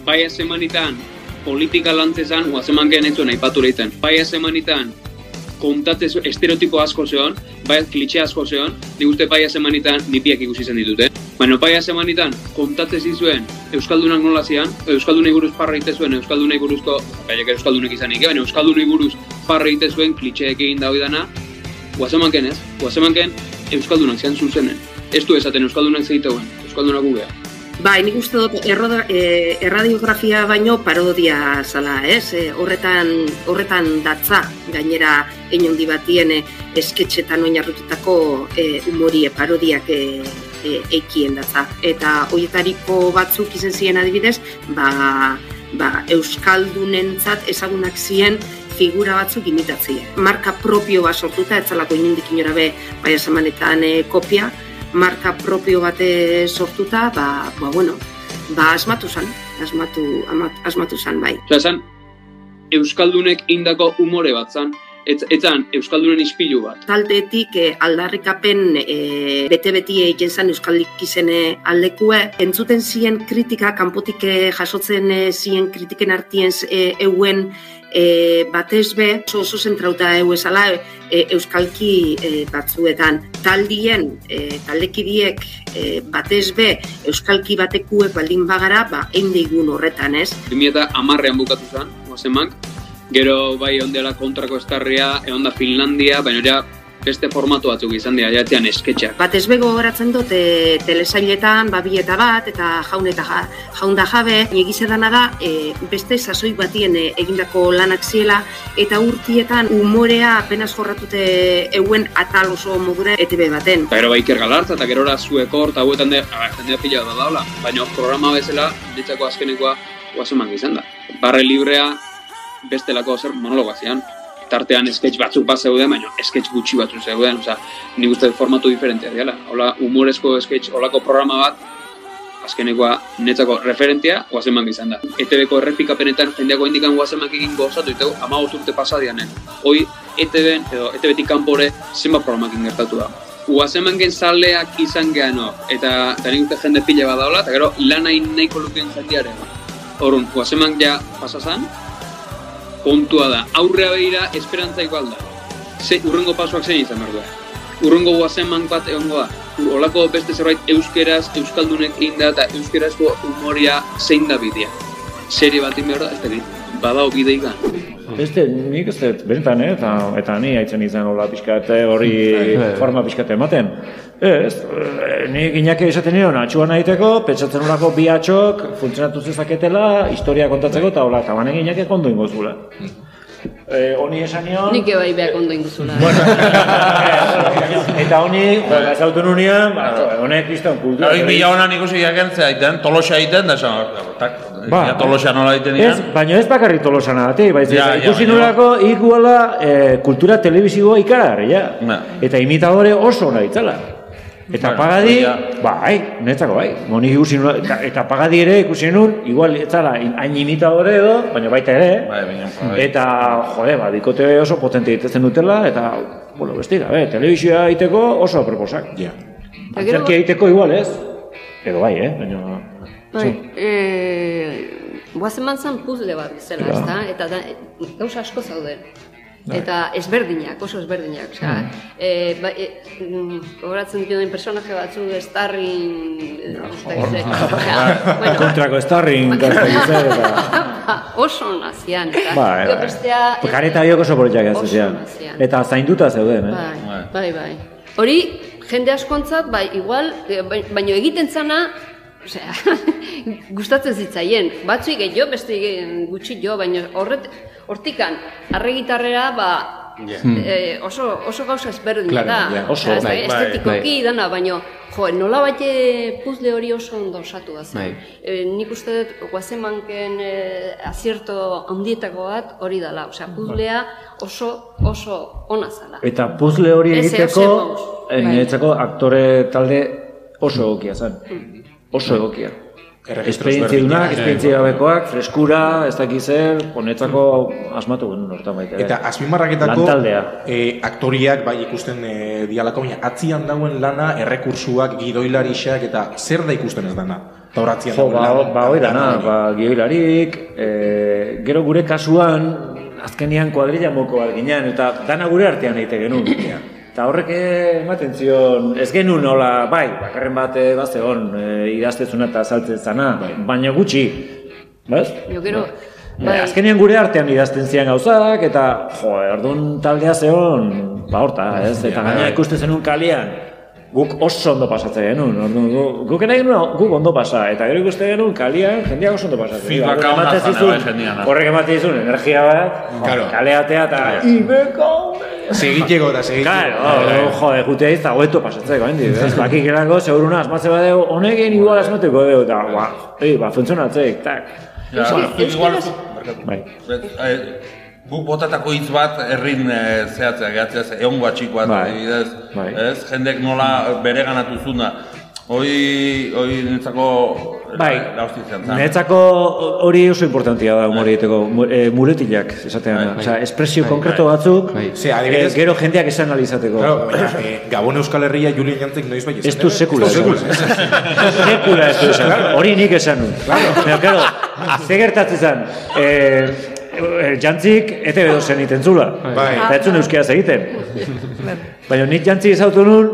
Bai semanitan, politika lantzezan, oazeman gehen ez zuen aipatu leiten. Bai semanitan, kontate zu- estereotipo asko zeon, bai klitxe asko zeon, nik uste paia semanitan nipiak ikusi zen ditute. Baina paia semanitan kontate zizuen Euskaldunak nola zian, Euskaldunei buruz parra egite zuen, Euskaldunei buruzko, baiak Euskaldunek izanik, eh, baina Euskaldunei buruz parra egite zuen klitxeek egin da dana, guazemanken ez, guazemanken Euskaldunak zian zuzenen. Ez du esaten Euskaldunak zeiteuen, Euskaldunak gugea. Bai, nik uste dut erroda, e, erradiografia baino parodia zala, ez? E, horretan, horretan datza, gainera enondi batien e, esketxetan oinarritutako e, umorie parodiak e, e, eikien datza. Eta hoietariko batzuk izen ziren adibidez, ba, ba, Euskaldunentzat ezagunak ziren figura batzuk imitatzea. Marka propio bat sortuta, etzalako inundik inora be, bai esamanetan e, kopia, marka propio bate sortuta, ba, ba bueno, ba asmatu zan, asmatu, amat, asmatu zan, bai. Esan, Euskaldunek indako umore bat zan, ez, etzan Euskaldunen ispilu bat. Taldetik eh, aldarrikapen eh, bete-beti egiten zen Euskaldik izene aldekue, entzuten ziren kritika, kanpotik eh, jasotzen eh, ziren kritiken artien eh, euen e, batez be, oso, oso zentrauta eu esala e, euskalki e, batzuetan. Taldien, e, taldekidiek e, batez be, euskalki batekuek baldin bagara, ba, eindeigun horretan, ez? 2000 amarrean bukatu zen, guazemak. Gero bai ondela kontrako estarria, egon da Finlandia, baina ere beste formatu batzuk izan dira, jatzean esketxak. Batez bego horatzen dut e, telesailetan, babieta bat, eta jaun eta ja, jaun da jabe, egize dana da, e, beste sasoi batien e, egindako lanak ziela, eta urtietan umorea apenas jorratute euen atal oso modura ETB baten. Eta gero bai Iker Galartza eta gerora zuekor, eta hauetan de, a, jendea pila da daula. Baina programa bezala, ditzako azkenekoa, guazeman izan da. Barre librea, bestelako zer monologoa zian. Tartean sketch batzuk bat zeuden, baina sketch gutxi batzuk zeuden, osea, nik uste formatu diferentea dela. Hola, humorezko sketch, holako programa bat, azkenekoa netzako referentia Guazemak izan da. ETB-ko errepikapenetan jendeako indikan Guazemak egin gozatu iteko amagoz urte pasadianen. Hoi ETB edo ETB-tik kanpore zenbat programakin gertatu da. Guazemanken zaleak izan gehan hor, eta, eta nik uste jende pila badaola, eta gero lan hain nahiko lukeen jendearen. Horun, Guazemak ja pasazan, kontua da, aurrea behira esperantzaiko alda. Ze, urrengo pasuak zein izan behar du. Urrengo Guazemak bat egongo da. Olako beste zerbait euskeraz, euskaldunek egin da, eta euskerazko humoria zein da bidea. Serie bat egin da, ez da badao bideiga. Beste, nik ez dut, benetan, eh? eta, eta ni haitzen izan hola pixkate hori forma pixkate ematen. Ez, eh, nik inake esaten nion, atxuan nahiteko, pentsatzen horako bi atxok, funtzionatu zezaketela, historia kontatzeko, eta hola, eta banek inake kondo ingo zula. Eh, honi esan nion... Nik ebai behar ondo inguzula. (laughs) Eta honi, ba, ezautu nunean, ba, honek izan kultura. Hori bila honan ikusi jakentzea egiten, tolosa egiten, da esan, Ba, ja, tolosa nola egiten Ez, baina ez bakarrik tolosan ati, baizik, Ja, ja, ikusi baina- nolako iguala eh, kultura telebizioa ikaragarri, ja. Eta imitadore oso ona itzala. Eta Bueno, pagadi, hori bai, netzako bai, moni ikusi nula, eta, eta pagadi ere ikusi nun, igual etzala in- hain imitadore edo, baina baita ere, Bai, baina, bai. eta, jode, ba, dikote oso potente egitezen dutela, eta, bueno, besti gabe, telebizioa egiteko oso aproposak. Ja. Antzerkia egiteko igual ez, edo bai, eh, baina... Bai, eh, guazeman zan puzle bat zela, Bai. ezta? Eta da, gauza asko zauden. Eta ezberdinak, oso ezberdinak. Osea, Mm. eh, ba, eh, mm, gogoratzen dituen personaje batzu. (laughs) Osea, bueno, Kontrako starring, (laughs) oso nazian. Eta, Bai, gero bai. bestea... Kareta biok oso politak ez Oso zian. nazian. Eta zainduta zeuden, eh? Bai, bai, bai. Hori, jende askontzat, bai, igual, eh, bai- baino egiten zana, osea, (laughs) gustatzen zitzaien. Batzuik gehiago, beste gutxi jo, baina horret, hortikan, arregitarrera, ba, Hmm. eh, oso, oso gauza ezberdina Claro, da. ja, oso, da, bai, bai, estetikoki dana, baina, jo, nola baite puzle hori oso ondo osatu da zen. Eh, nik uste dut, guazemanken eh, azierto handietako bat hori dela. Osea, puzlea oso, oso ona zala. Eta puzle hori egiteko, eh, Bai. niretzako aktore talde oso egokia zen. Oso egokia. Esperientzidunak, ezberdinak. esperientzia gabekoak, freskura, ez dakiz zer, honetzako asmatu genuen hortan baita. Eta azpimarraketako Lantaldea. e, aktoriak bai ikusten e, dialako, baina atzian dauen lana, errekursuak, gidoilarixak, eta zer da ikusten ez dana? Eta hor atzian Jo, dauen ba, lana. ba hori dana, ba, gioilarik, e, gero gure kasuan, azkenian kuadrilla moko bat eta dana gure artean egite genuen. (clears throat) Eta horrek ematen zion, ez genuen nola, bai, bakarren bat eh, bat zegoen, e, idaztezuna eta saltzen zana, baina gutxi, bez? Jo, gero, Bai. bai. Azkenean gure artean idazten zian gauzak, eta jo, orduan taldea zeon, ba horta, ez? Eta gaina ikusten zenun kalian, guk oso ondo pasatzen genuen, orduan, gu- guk nahi genuen guk ondo pasa, eta gero ikusten genuen kalian jendeak oso ondo pasatzen. Feedbacka Orduan ona ematen zan, zizun, bai, jendeana. Horrek ematen zizun, energia bat, Claro. kaleatea eta... Ibeko! Segiteko eta segiteko. Claro, oh, jode, jutea izta hobeto pasatzeko, hendi, ez? (laughs) Bakik erango, seguruna asmatze badeu, honekin igual asmateko deu, eta, ba, ei, ba, funtzionatzeik, tak. Ja, igual, Bai. eh, guk botatako hitz bat herrin eh, zehatzea gehatzea, ze egon guatxik bat, Bai. adibidez, Bai. ez? Jendek nola bere ganatu zuna. Hoi, hoi nintzako Bai. zen. zan. Netzako hori oso importantia da humor egiteko, mu- eh, muletilak esatean da. Osea, espresio konkreto batzuk, Ze, adibidez- eh, gero jendeak esan alizateko. Claro, baina, e, Gabon Euskal Herria Julien Jantzek noiz bai Ez du sekula esan. Sekula ez du esan. Hori nik esan nun. Baina, claro, ze gertatzen zen, eh, eh, jantzik ETV dozen egiten zula. Bai. Eta ez zuen euskeraz egiten. Baina nik jantzik ezautu nun,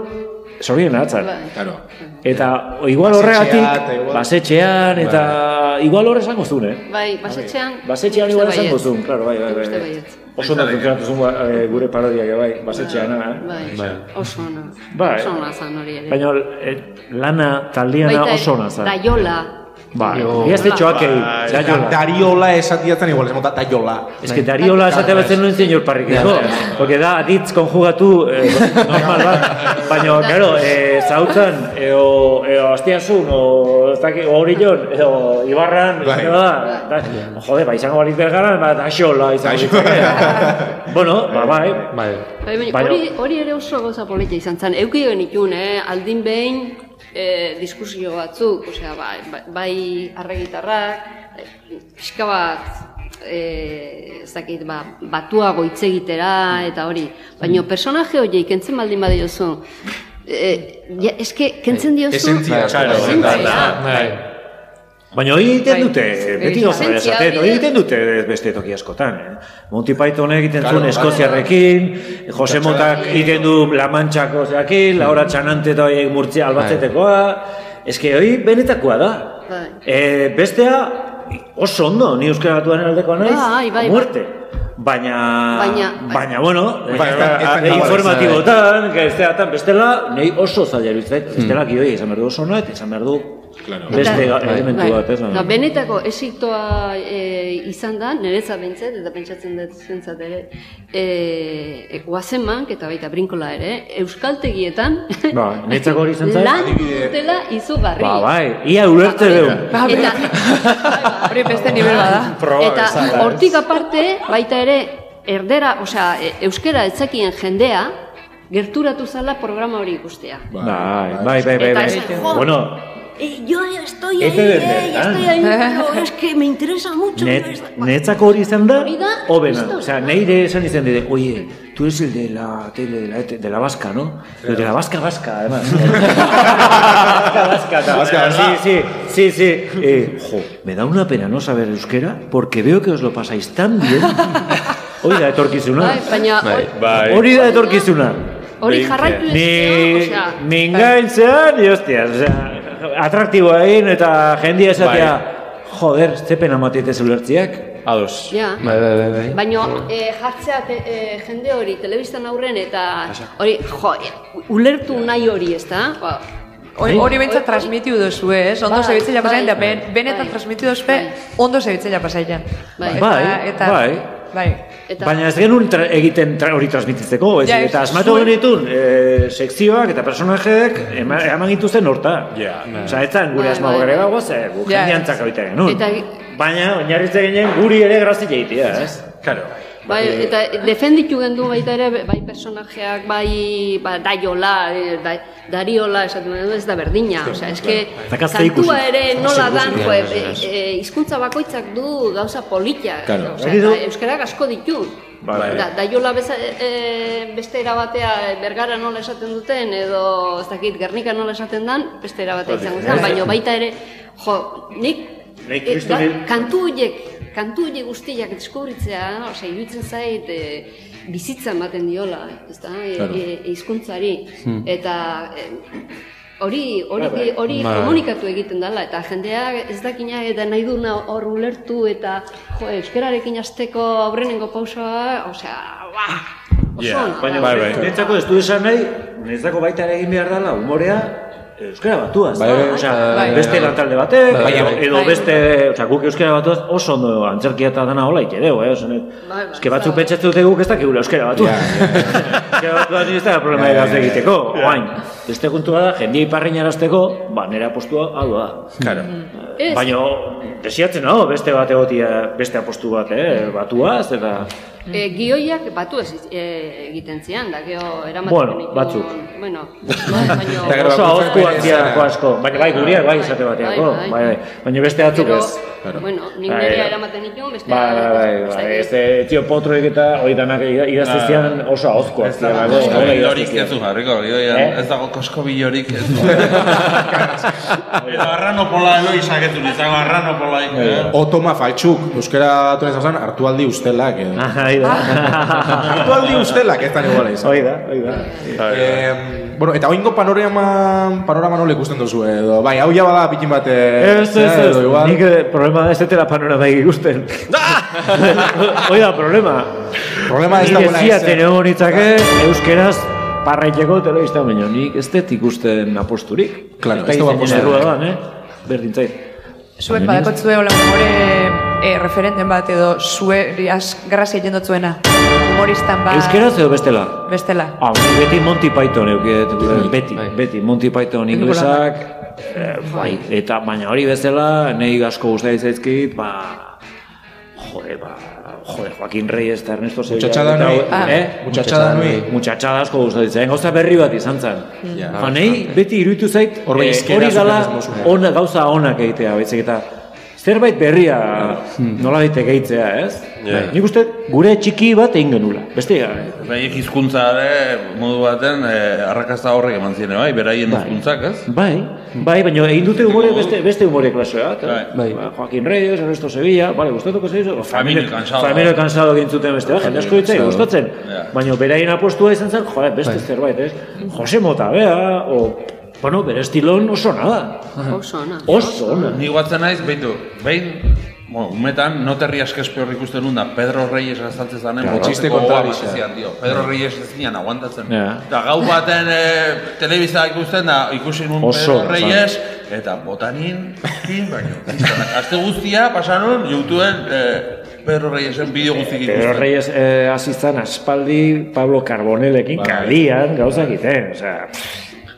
zorien atzan. Claro. Eta igual horregatik, basetxean, eta igual horre esango zuen, eh? Bai, basetxean... Basetxean igual esango zuen, claro, bai, bai, bai. Bai. Oso ondo funtzionatu zuen eh, gure parodiak, bai, basetxean, eh? Bai, oso ona. Bai. Oso ona zan hori ere. Baina eh, lana, taldiana Baita, oso ona zen. Daiola. Bai, ez de txoakei, daiola. Dariola esatiatzen igual, ez mota daiola. Es que Dariola esatea batzen nuen señor parrikeko, porque da aditz konjugatu eh, (laughs) normal bat, baina, claro, eh, zautzen, eo, eo astiazun, o, ez dakit, o orillon, edo ibarran, Bai. bai. da, da, jode, ba, izango balit bergaran, ba, daxola izango litzake. (laughs) bueno, ba, bai, Bai, hori, ere oso goza polita izan zen. Euki genitun, eh? aldin behin, e, diskusio batzuk, osea, bai, bai, bai arregitarrak, pixka bat, e, ez dakit, ba, batuago hitz egitera eta hori. Baina personaje horiek kentzen baldin badiozu, e, ja, eske, kentzen diozu... Esentzia, Claro, esentzia. Bai. Baina hori egiten Bai, dute, beti gauza bera esentzia esaten, hori egiten dute beste toki askotan. Eh? Monty Python egiten Claro, zuen bai. Eskoziarrekin, Jose Motak egiten du La Manchako zeakin, Laura Txanante eta horiek murtzia albatzetekoa. Eske hori benetakoa da. Bai. E, bestea oso ondo, ni euskara batuan aldekoa naiz, Bai, bai, bai. a muerte. Baina, Baina- baina, bueno, ez ez informatibotan, que besteatan, bestela, nei oso zaila iruditzen, bestela gioi, izan behar du oso ona, eta izan behar du beste Eta- elementu bai. bat, ez? Da, benetako esitoa e, izan da, niretzat bentzet, eta pentsatzen dut zentzat ere, e, e, Guazemank eta baita brinkola ere, euskaltegietan Ba, netzako hori izan zait? lan dutela izugarri. Ba, bai, ia ulertze dugu. Eta, Hori beste nivel bada. eta hortik aparte, baita ere, erdera, osea, e, euskera etzakien jendea, gerturatu zala programa hori ikustea. Bai, bai, bai, bai. Bai. Bueno, Eh, yo estoy ahí, eh, estoy ahí, pero es que me interesa mucho. net, netzako hori izan da, hobena. Osea, neire esan izan dide, oye, tú eres el de la tele, de la, ETE, de la vasca, ¿no? El de la vasca vasca, además. (laughs) vasca vasca, tal. Vasca, sí, vasca. sí, sí, sí. Eh, jo, me da una pena no saber euskera, porque veo que os lo pasáis tan bien. (laughs) Hori da etorkizuna. Bai. Hori da etorkizuna. hori jarraitu Ni, ezkero, osea, ni gailtzea, ni hostia, osea, atraktiboa egin eta jendia esatea, joder, ze pena matitez ulertziak. Ados. Ja. Bai, bai, bai, bai. Baina e, jartzea te, e, jende hori telebistan aurren eta hori, jo, ulertu nahi hori, ez da? Ba, Hori hori behintzat transmitiu duzu, ez? Ondo Bai, zebitzela bai, pasaien, da ben, benetan bai. transmitiu duzu, ondo zebitzela pasaien. Bai. Eta- Bai, bai. Eta, Baina ez genuen tra egiten tra hori transmititzeko, ez, Ja, eta asmatu zuen- genitun e, sekzioak eta personajeek ema- eman gituzten horta. Ja. Osea, ez zen gure Bai, asma bai, gure bai. ze gu Ja, jendiantzak egiten genuen. Eta- Baina, oinarritze ginen guri ere grazia egitea, ez? Claro. Bai, eta defenditu gendu baita ere, bai personajeak, bai ba, daiola, e, da, dariola, esaten du, ez da berdina. Osea, eske, gazte ikusi. kantua ere nola dan, jo, e, ja, ja. e, hizkuntza bakoitzak du gauza politia. Claro. Osea, euskarak asko ditu. Bai, bai. Da, daiola beza, e, beste era batea e, bergara nola esaten duten, edo ez dakit, Gernika nola esaten dan, beste era batea izango zen, baina baita ere, jo, nik Nik e, da, kantu horiek, kantu horiek guztiak deskubritzea, osea, iruditzen zait, e, bizitza ematen diola, ez da, e, Claro. e, hizkuntzari, eta e, hori hori Bai, hori Bai. komunikatu egiten dela eta jendea ez dakina eta nahi duna hor ulertu eta jo euskararekin hasteko aurrenengo pausoa, osea, ba, ona Baina. Bai, bai. ez du esan nahi, netzako baita ere egin behar dela, humorea, euskara batuaz. Bai, bai, osea, bai. beste lantalde batek, Bai, edo, bai. edo Bai. beste, osea, guk euskara batuaz oso ondo antzerkia eta dana hola ite deu, eh? Osan, Bai, bai. eske batzuk pentsatzen dute guk ez dakigula euskara batu. (laughs) Euskara batuaz ez da problema Ja, ja, egaz ja. egiteko, oain. Beste kontua da, jendia iparrin arazteko, ba, nire apostua hau da. Claro. Ez, Baina, desiatzen hau, beste bat egotia, beste apostu bat, eh? Batuaz, eta... e, gioiak batu ez e, egiten zian, da gero eramaten Bueno, batzuk. Bueno, (laughs) baina, Oso bere hartziako zera. asko, baina bai guriak bai izate bateako, Bai, bai, bai. bai. Baina beste batzuk Gero, ez. bueno, nik Bai, nerea bai. eramaten dituen, beste Bai, bai, bai, bai, este tio potroek eta hori danak idazteztian oso ahozkoak Ez dago kosko nola bilorik ez du jarriko. Eh? ez dago kosko bilorik ez du. (laughs) Eta arranopola elo izaketu, nizago arranopola. Eh? Otoma faltsuk, euskara batuan izan zen, hartu aldi ustelak. Eh. Ah, Ahí da. hartu aldi ustelak, ez da iguala izan. Hoi da, hoi da. Eh, bueno, eta oingo panorama, panorama nola ikusten duzu, edo, bai, hau ja bada pikin bat, eh, Ez, ez, ez, edo igual. nik eh, problema ez dela panorama ikusten. (laughs) Hoi da, problema. Problema ez Ni dagoela desiaten ez, eh. egon nitzake, euskeraz parraiteko telebista baino, nik ez dut ikusten aposturik. Claro, ez ez dago da aposturik. errua Zuek Baina badakotzue hola humore e, referenten bat edo zue az grazia jendotzuena. Humoristan bat. Euskeraz edo bestela? Bestela. Ah, ni beti Monty Python eukidet, beti, bai. beti, Monty Python inglesak, eh, bai, eta baina hori bezala, nahi asko gustatzen zaizkit, ba, Jode, ba, jode, Joaquin Reyes eta Ernesto Sevilla. Muchachada eta- noi. Ah. Eh? Muchachada noi. Muchachada asko gustatzen. Gauza berri bat izan zen. Ja. Ba, nahi, beti iruditu zait, eh, hori dala ez mozuna. ona, gauza onak egitea, baizik eta zerbait berria nola daite gehitzea, ez? Ja. Nik uste gure txiki bat egin genula. Beste gabe. Beraiek hizkuntza ere modu baten eh, arrakasta horrek eman ziren, bai, beraien hizkuntzak, ez? Bai, bai, baina egin dute umore beste, beste umore klaseak. eh? Bai. Ba, Joaquin Reyes, Ernesto Sevilla, vale, gustatuko zaizu. Familia Cansado. Familia Cansado egin zuten beste, ba, jende asko ditzai, gustatzen. Ja. Baina beraien apostua izan zen, joder, beste Bai. zerbait, ez? Jose Mota, bea, o, bueno, bere estilon oso nada. Oso ona. Oso ona. Ni guatzen naiz, behitu, behin, bueno, umetan, noterri askespe hor ikusten nun da, Pedro Reyes azaltzen zanen, Claro, botatzeko txiste gogoa kontrarixa. batezian, tio. Pedro Reyes ez zian aguantatzen. Ja. Eta gau baten e, telebista ikusten da, ikusi nun Oso, Pedro Reyes, eta botanin, kin, baino. Aste guztia, pasanun, YouTubeen e, Pedro Reyesen bideo guztik ikusten. Pedro Reyes eh, hasi zen aspaldi Pablo Carbonelekin Bai. kalian gauza egiten, osea...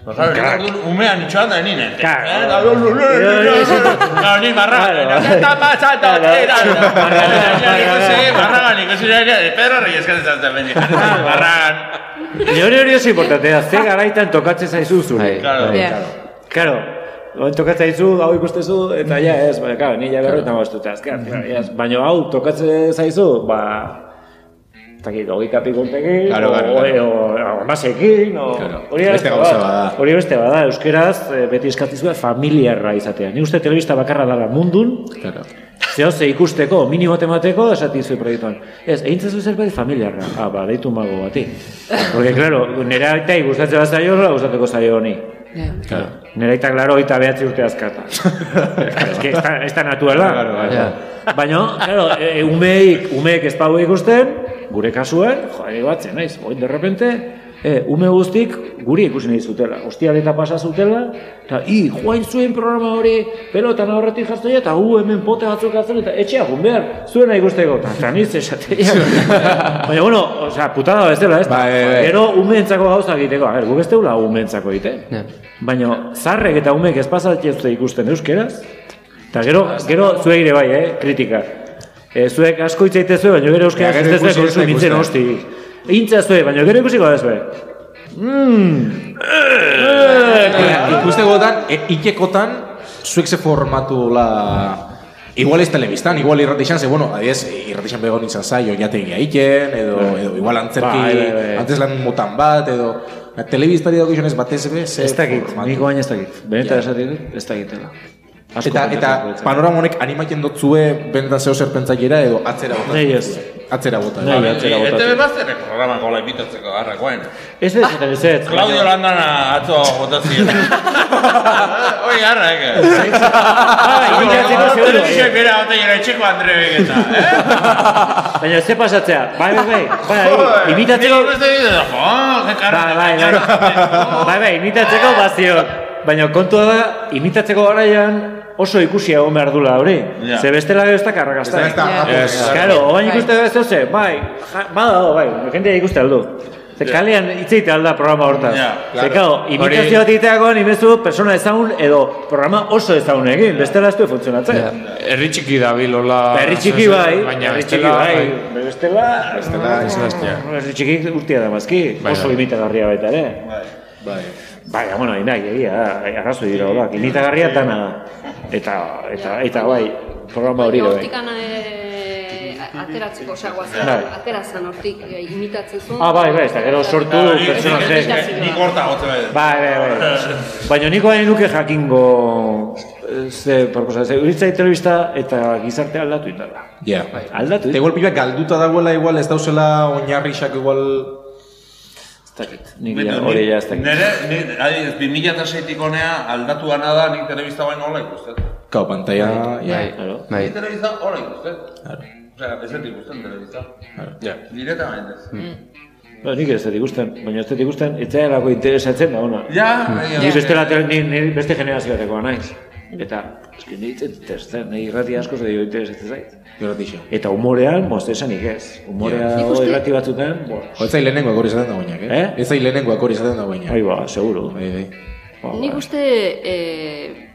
Ba, claro, umean itxoan da ninen. Claro. Eh, da, lu, lu, lu, lu, lu, lu. Claro, ni barragan. ¿Qué está pasando? Tira. Ikusi, barragan ikusi nire, Pedro Reyes que dezatzen bendi. Barragan. Hori hori oso importantea, ze garaitan tokatzen zaizu zure. Claro. Bai, Yeah. Claro. Oen tokatzen zaizu, hau ikustezu, eta ja ez, baina, claro, ni ja berroita maztut, azkar, yes. baina hau tokatzen zaizu, ba, eta dakit, hogei kapikontekin, Claro, claro, claro. o, o, amasekin, o, hori Beste gauza bada. Hori beste bada, euskeraz, eh, beti eskatizua familiarra izatea. Ni uste telebista bakarra dara mundun, Claro. Zehoze ikusteko, minimo temateko, esatizue proiektuan. Ez, egin zezu zerbait familiarra. Ah, ba, deitu mago bati. Porque, claro, nire aitai gustatzen bat zaio, nola gustatuko zaio honi. Claro. Nire aitak, claro, oita behatzi urte azkata. (laughs) Ez que, ez da, natuela. Claro, claro. Baina, claro, e, e, umeik, umeek ez pau ikusten, gure kasuan, joa, batzen, naiz, oin de repente, e, ume guztik guri ikusi nahi zutela. Ostialeta pasa zutela, eta i, joain zuen programa hori, pelotan aurretik jartzen eta hu hemen pote batzuk hartzen, eta etxea gun behar, zuena ikusteko, eta eta niz esatea. (laughs) Baina, bueno, osea, putada ez dela, ez da? Bai, bai. Gero umeentzako gauza egiteko, a ber, guk ez deula umeentzako egiten. Baina, zarrek eta umeek ez pasatzen ikusten euskeraz, eta gero, gero zuek ere bai, eh, kritika. E, zuek asko hitz egite zuen, baina gero euskeraz Ja, ez ez ez da konsumitzen hosti. Intza zuen, baina gero ikusiko da zuen. Mmm, Ikuste gotan, e, ikekotan, zuek ze formatu la... Igual ez telebistan, igual irratixan, ze, bueno, adiez, irratixan begon izan zai, oiategia iken, edo, edo igual antzerki, Bai, bai, bai. antes lan motan bat, edo... Telebistari dago izanez batez be, ze ez dakit, niko baina ez dakit. Benetan esatik dut, ez dakitela. Asko Eta, eta panorama honek animatzen dotzue benda zeo zer pentsailera edo atzera bota. Nahi ez. Atzera bota. Nahi, atzera botatzen. ETV bazterrek programa gola imitatzeko garrakoen. Ez ez, eta ez ez. Claudio Landana atzo botazio. (laughs) Oi, garra, eke. Imitatzeko zeu Telebizio bera hote jera etxeko Andre Begeta. Baina ze pasatzea, bai, bai, bai, bai, imitatzeko... Karra. Bai, bai, bai, bai, bai, imitatzeko bazio. Baina kontua da, imitatzeko garaian oso ikusia egon behar dula hori. Ja. Ze bestela gero ez da karrakazta. Ez da. Claro, oain ikuste ez ze, bai, ja, bada, bai, jendea ikuste aldu. Ze kalean hitzeite alda programa hortaz. Ja, Ze, claro, imitazio bat egiteako nimezu persona ezagun edo programa oso ezagun egin, bestela ez du funtzionatzen. Herri txiki da bilola... Herri txiki bai, herri txiki bestela, bai, bestela, Bestela, Bestela, herri txiki urtia da mazki, Bai, oso bai. imitagarria baita ere. Bai. Bai, bueno, ina, egia, arrazo dira horak, imitagarria dana da. Eta, eta, eta bai, programa hori da bai. Hortikan eh, ateratzeko, osea, guazen, Bai. ateratzen hortik, eh, imitatzen zuen. Ah, bai, bai, eta gero sortu Bai, nik- personaje. nik- horta gotze bai. Bai, bai, bai. (laughs) Baina niko hain nuke jakingo eh, ze, proposa, ze, uritzai telebista eta gizarte aldatu itala. Ja. Aldatu, Eta igual pibak galduta dagoela igual ez dauzela oinarrixak igual... Ez dakit, nik ja, hori ja ez dakit. Nere, nire, adibidez, 2006-tik honea aldatu gana da nik telebista baino hola ikustet. Kau, pantalla... ja. Claro. Bai. Nik telebista hola ikustet. Osea, ez dut ikusten telebista. Ja. Directamente. ez. Ba, nik ez dut ikusten, baina ez dut ikusten, etzaelako interesatzen da, ona. Ja, Ni bestela, tele- ni, ni beste generazioatekoa naiz. Eta, eski ni interesatzen, nahi irrati asko ze dio interesatzen zait. Irratixo. Eta humorean, moz, esanik ez. Humorea yeah. uste- irrati batzutan, bo, Jo, ez zai lehenengo akor izaten da guainak, eh? Eh? Ez zai lehenengo akor izaten da guainak. Ai ba, seguro. Bai, bai. Ba, Nik uste, eh,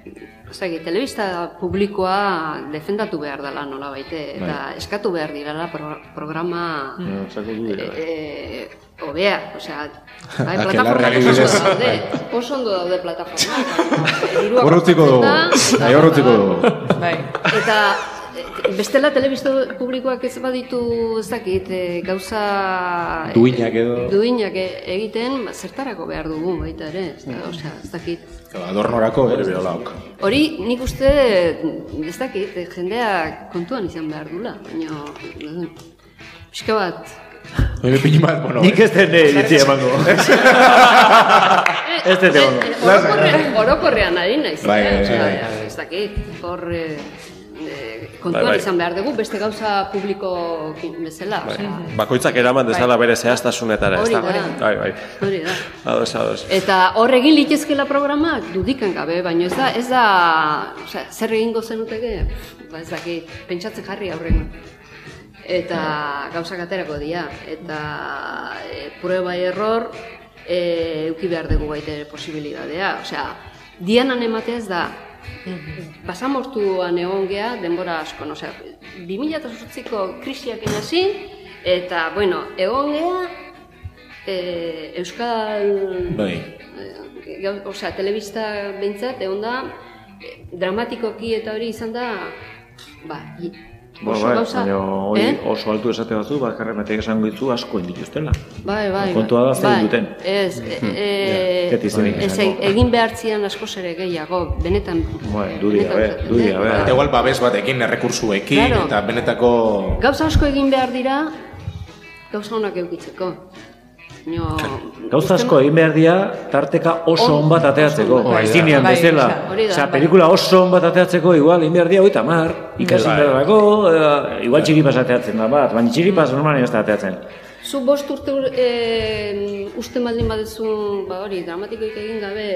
Zagi, telebista publikoa defendatu behar dela nola baite, eta eskatu behar direla pro, programa du dira. eh, hobea, osea, (laughs) bai, Aquelarre plataformak oso ondo daude, oso ondo daude plataformak. (laughs) Dirua Hor utziko dugu. da, Bai, dugu. Eta eh, bestela telebista publikoak ez baditu ez dakit, eh, gauza... Duinak edo. Duinak e- egiten, ba, zertarako behar dugu baita ere, ez, da, osea, ez dakit. Adornorako, eh, berolaok. Hori nik uste, ez dakit, eh, jendeak kontuan izan behar dula, baina, eh, pixka bat, Hori pini bat, bueno. Nik ez den iritzi emango. (laughs) Ez dut emango. Eh, orokorrean, ari naiz, Bai, eh? bai, Osea, bai. ez dakit, hor eh, eh, kontuan Bai, bai. izan behar dugu, beste gauza publiko bezala, osea, Bakoitzak eraman dezala bere zehaztasunetara, ez da? Hori da. Bai, bai. hori da. Ados, ados. Eta hor egin litezkela programak dudikan gabe, baina ez da, ez da, osea, zer egingo zenuteke, ba ez dakit, pentsatzen jarri aurren. Eta gauzak aterako dira, eta e, prueba error e, euki behar dugu baita ere posibilidadea. Osea, dianan ematea ez da, basamortuan egon gea denbora asko, osea, 2008ko krisiak hasi, eta, bueno, egon gea, e, Euskal Bai. Eh, gau- osea, telebista behintzat, egon da, eh, dramatikoki eta hori izan da, ba, Ba, oso bai, gauza, baina hori eh? oso altu esate batzu, bakarren batek esango ditu asko indituztela. Bai, bai, Kontua da, bai. zein duten. Ez, e, Hmm. e, (laughs) Ja, ez egin behartzian askoz ere gehiago, benetan. Bai, dudi benetan gabe, esaten dudi dut. gabe. Eta igual babes batekin, errekursuekin, Claro. eta benetako... Gauza asko egin behar dira, gauza honak eukitzeko. No, Gauza asko egin behar dira, tarteka oso on bat ateatzeko. Bai, Aizinean bai, bezala. Osea, bai. pelikula oso on bat ateatzeko, igual, egin behar dira hoita mar, ikasi Bai. beharrako, eh, igual txiripas ateatzen da bat, baina txiripas normalen ez da ateatzen. Zu bost urte ur- e, uste baldin baduzu, ba hori, dramatikoik egin gabe,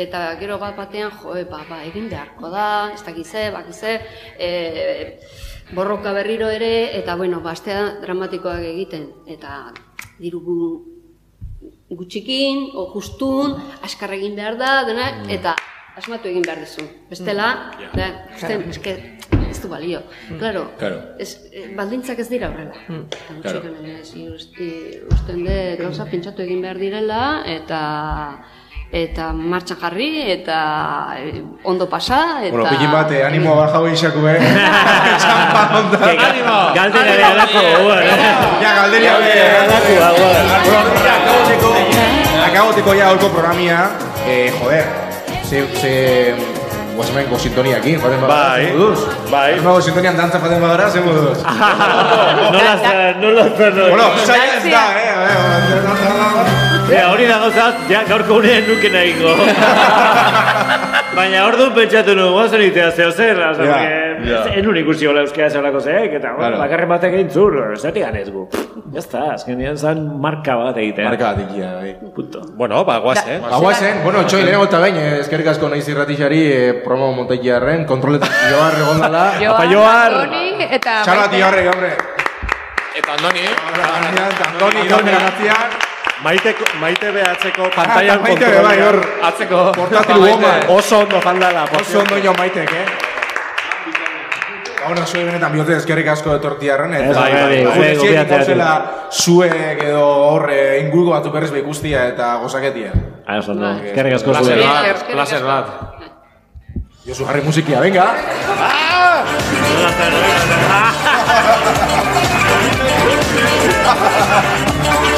eta gero bat batean, jo, e, ba, ba, egin beharko da, ez dakize, bakize, e, borroka berriro ere, eta bueno, bastea dramatikoak egiten, eta diru gu- gutxikin, o justun, askar egin behar da, dena, eta asmatu egin behar duzu. Bestela, da, uste, eske, ez du balio. Claro, Claro. ez, eh, baldintzak ez dira horrela. Eta Claro. gutxiken ere, zi, uste, usten dut gauza pentsatu egin behar direla, eta eta martxan jarri, eta eh, ondo pasa, eta... Bueno, pillin bat, eh, animo baja hoi xaku, eh? Txampa onda. Animo! Galdera ere alako, guan, Ja, galderia be. Alako, Akaboteko ja holko programia, eh, joder, ze, ze, guasemenko sintoniakin, joden bagara, Bai, ze moduz? bai. Guasemenko sintonian dantza faten bagara, ze moduz? Nola zen, nola zen. Bueno, zaila ez da, eh? Ja, hori da gauzat, ja, gaurko unean nuken egingo. Baina hor pentsatu nu, guazen itea zeo zer, Ja, porque ja. enun ikusi hola euskera zeolako zeek, eta bueno, Claro. bakarren batek egin zur, zerti ganez gu. Ya está, azkenean zan marka bat egiten. Marka bat egitea, bai. Punto. Bueno, ba, guazen. Aguazen, bueno, txoi, lehenago eta bain, eh, eskerrik asko naiz irratixari eh, promo montakiarren, kontroletan joar egon dala. Apa, joar! Andoni eta Txalat Maite. joarre, hombre. Eta Andoni, Andoni, Andoni, Grazia. Maite, maite behatzeko pantailan Maite be, bai, hor. atzeko. Portatil woman. Oso ondo jandala. Oso ondo jo maitek, eh? Gaur zue benetan bihote eskerrik asko etortiarren, eta Bai, bai, bai, bai, zuek edo horre inguruko batzuk berriz be ikustia eta gozaketia. Ah, oso ondo. Bai. Eskerrik asko zuen. placer bat. Josu jarri musikia, venga! Zen. (laughs)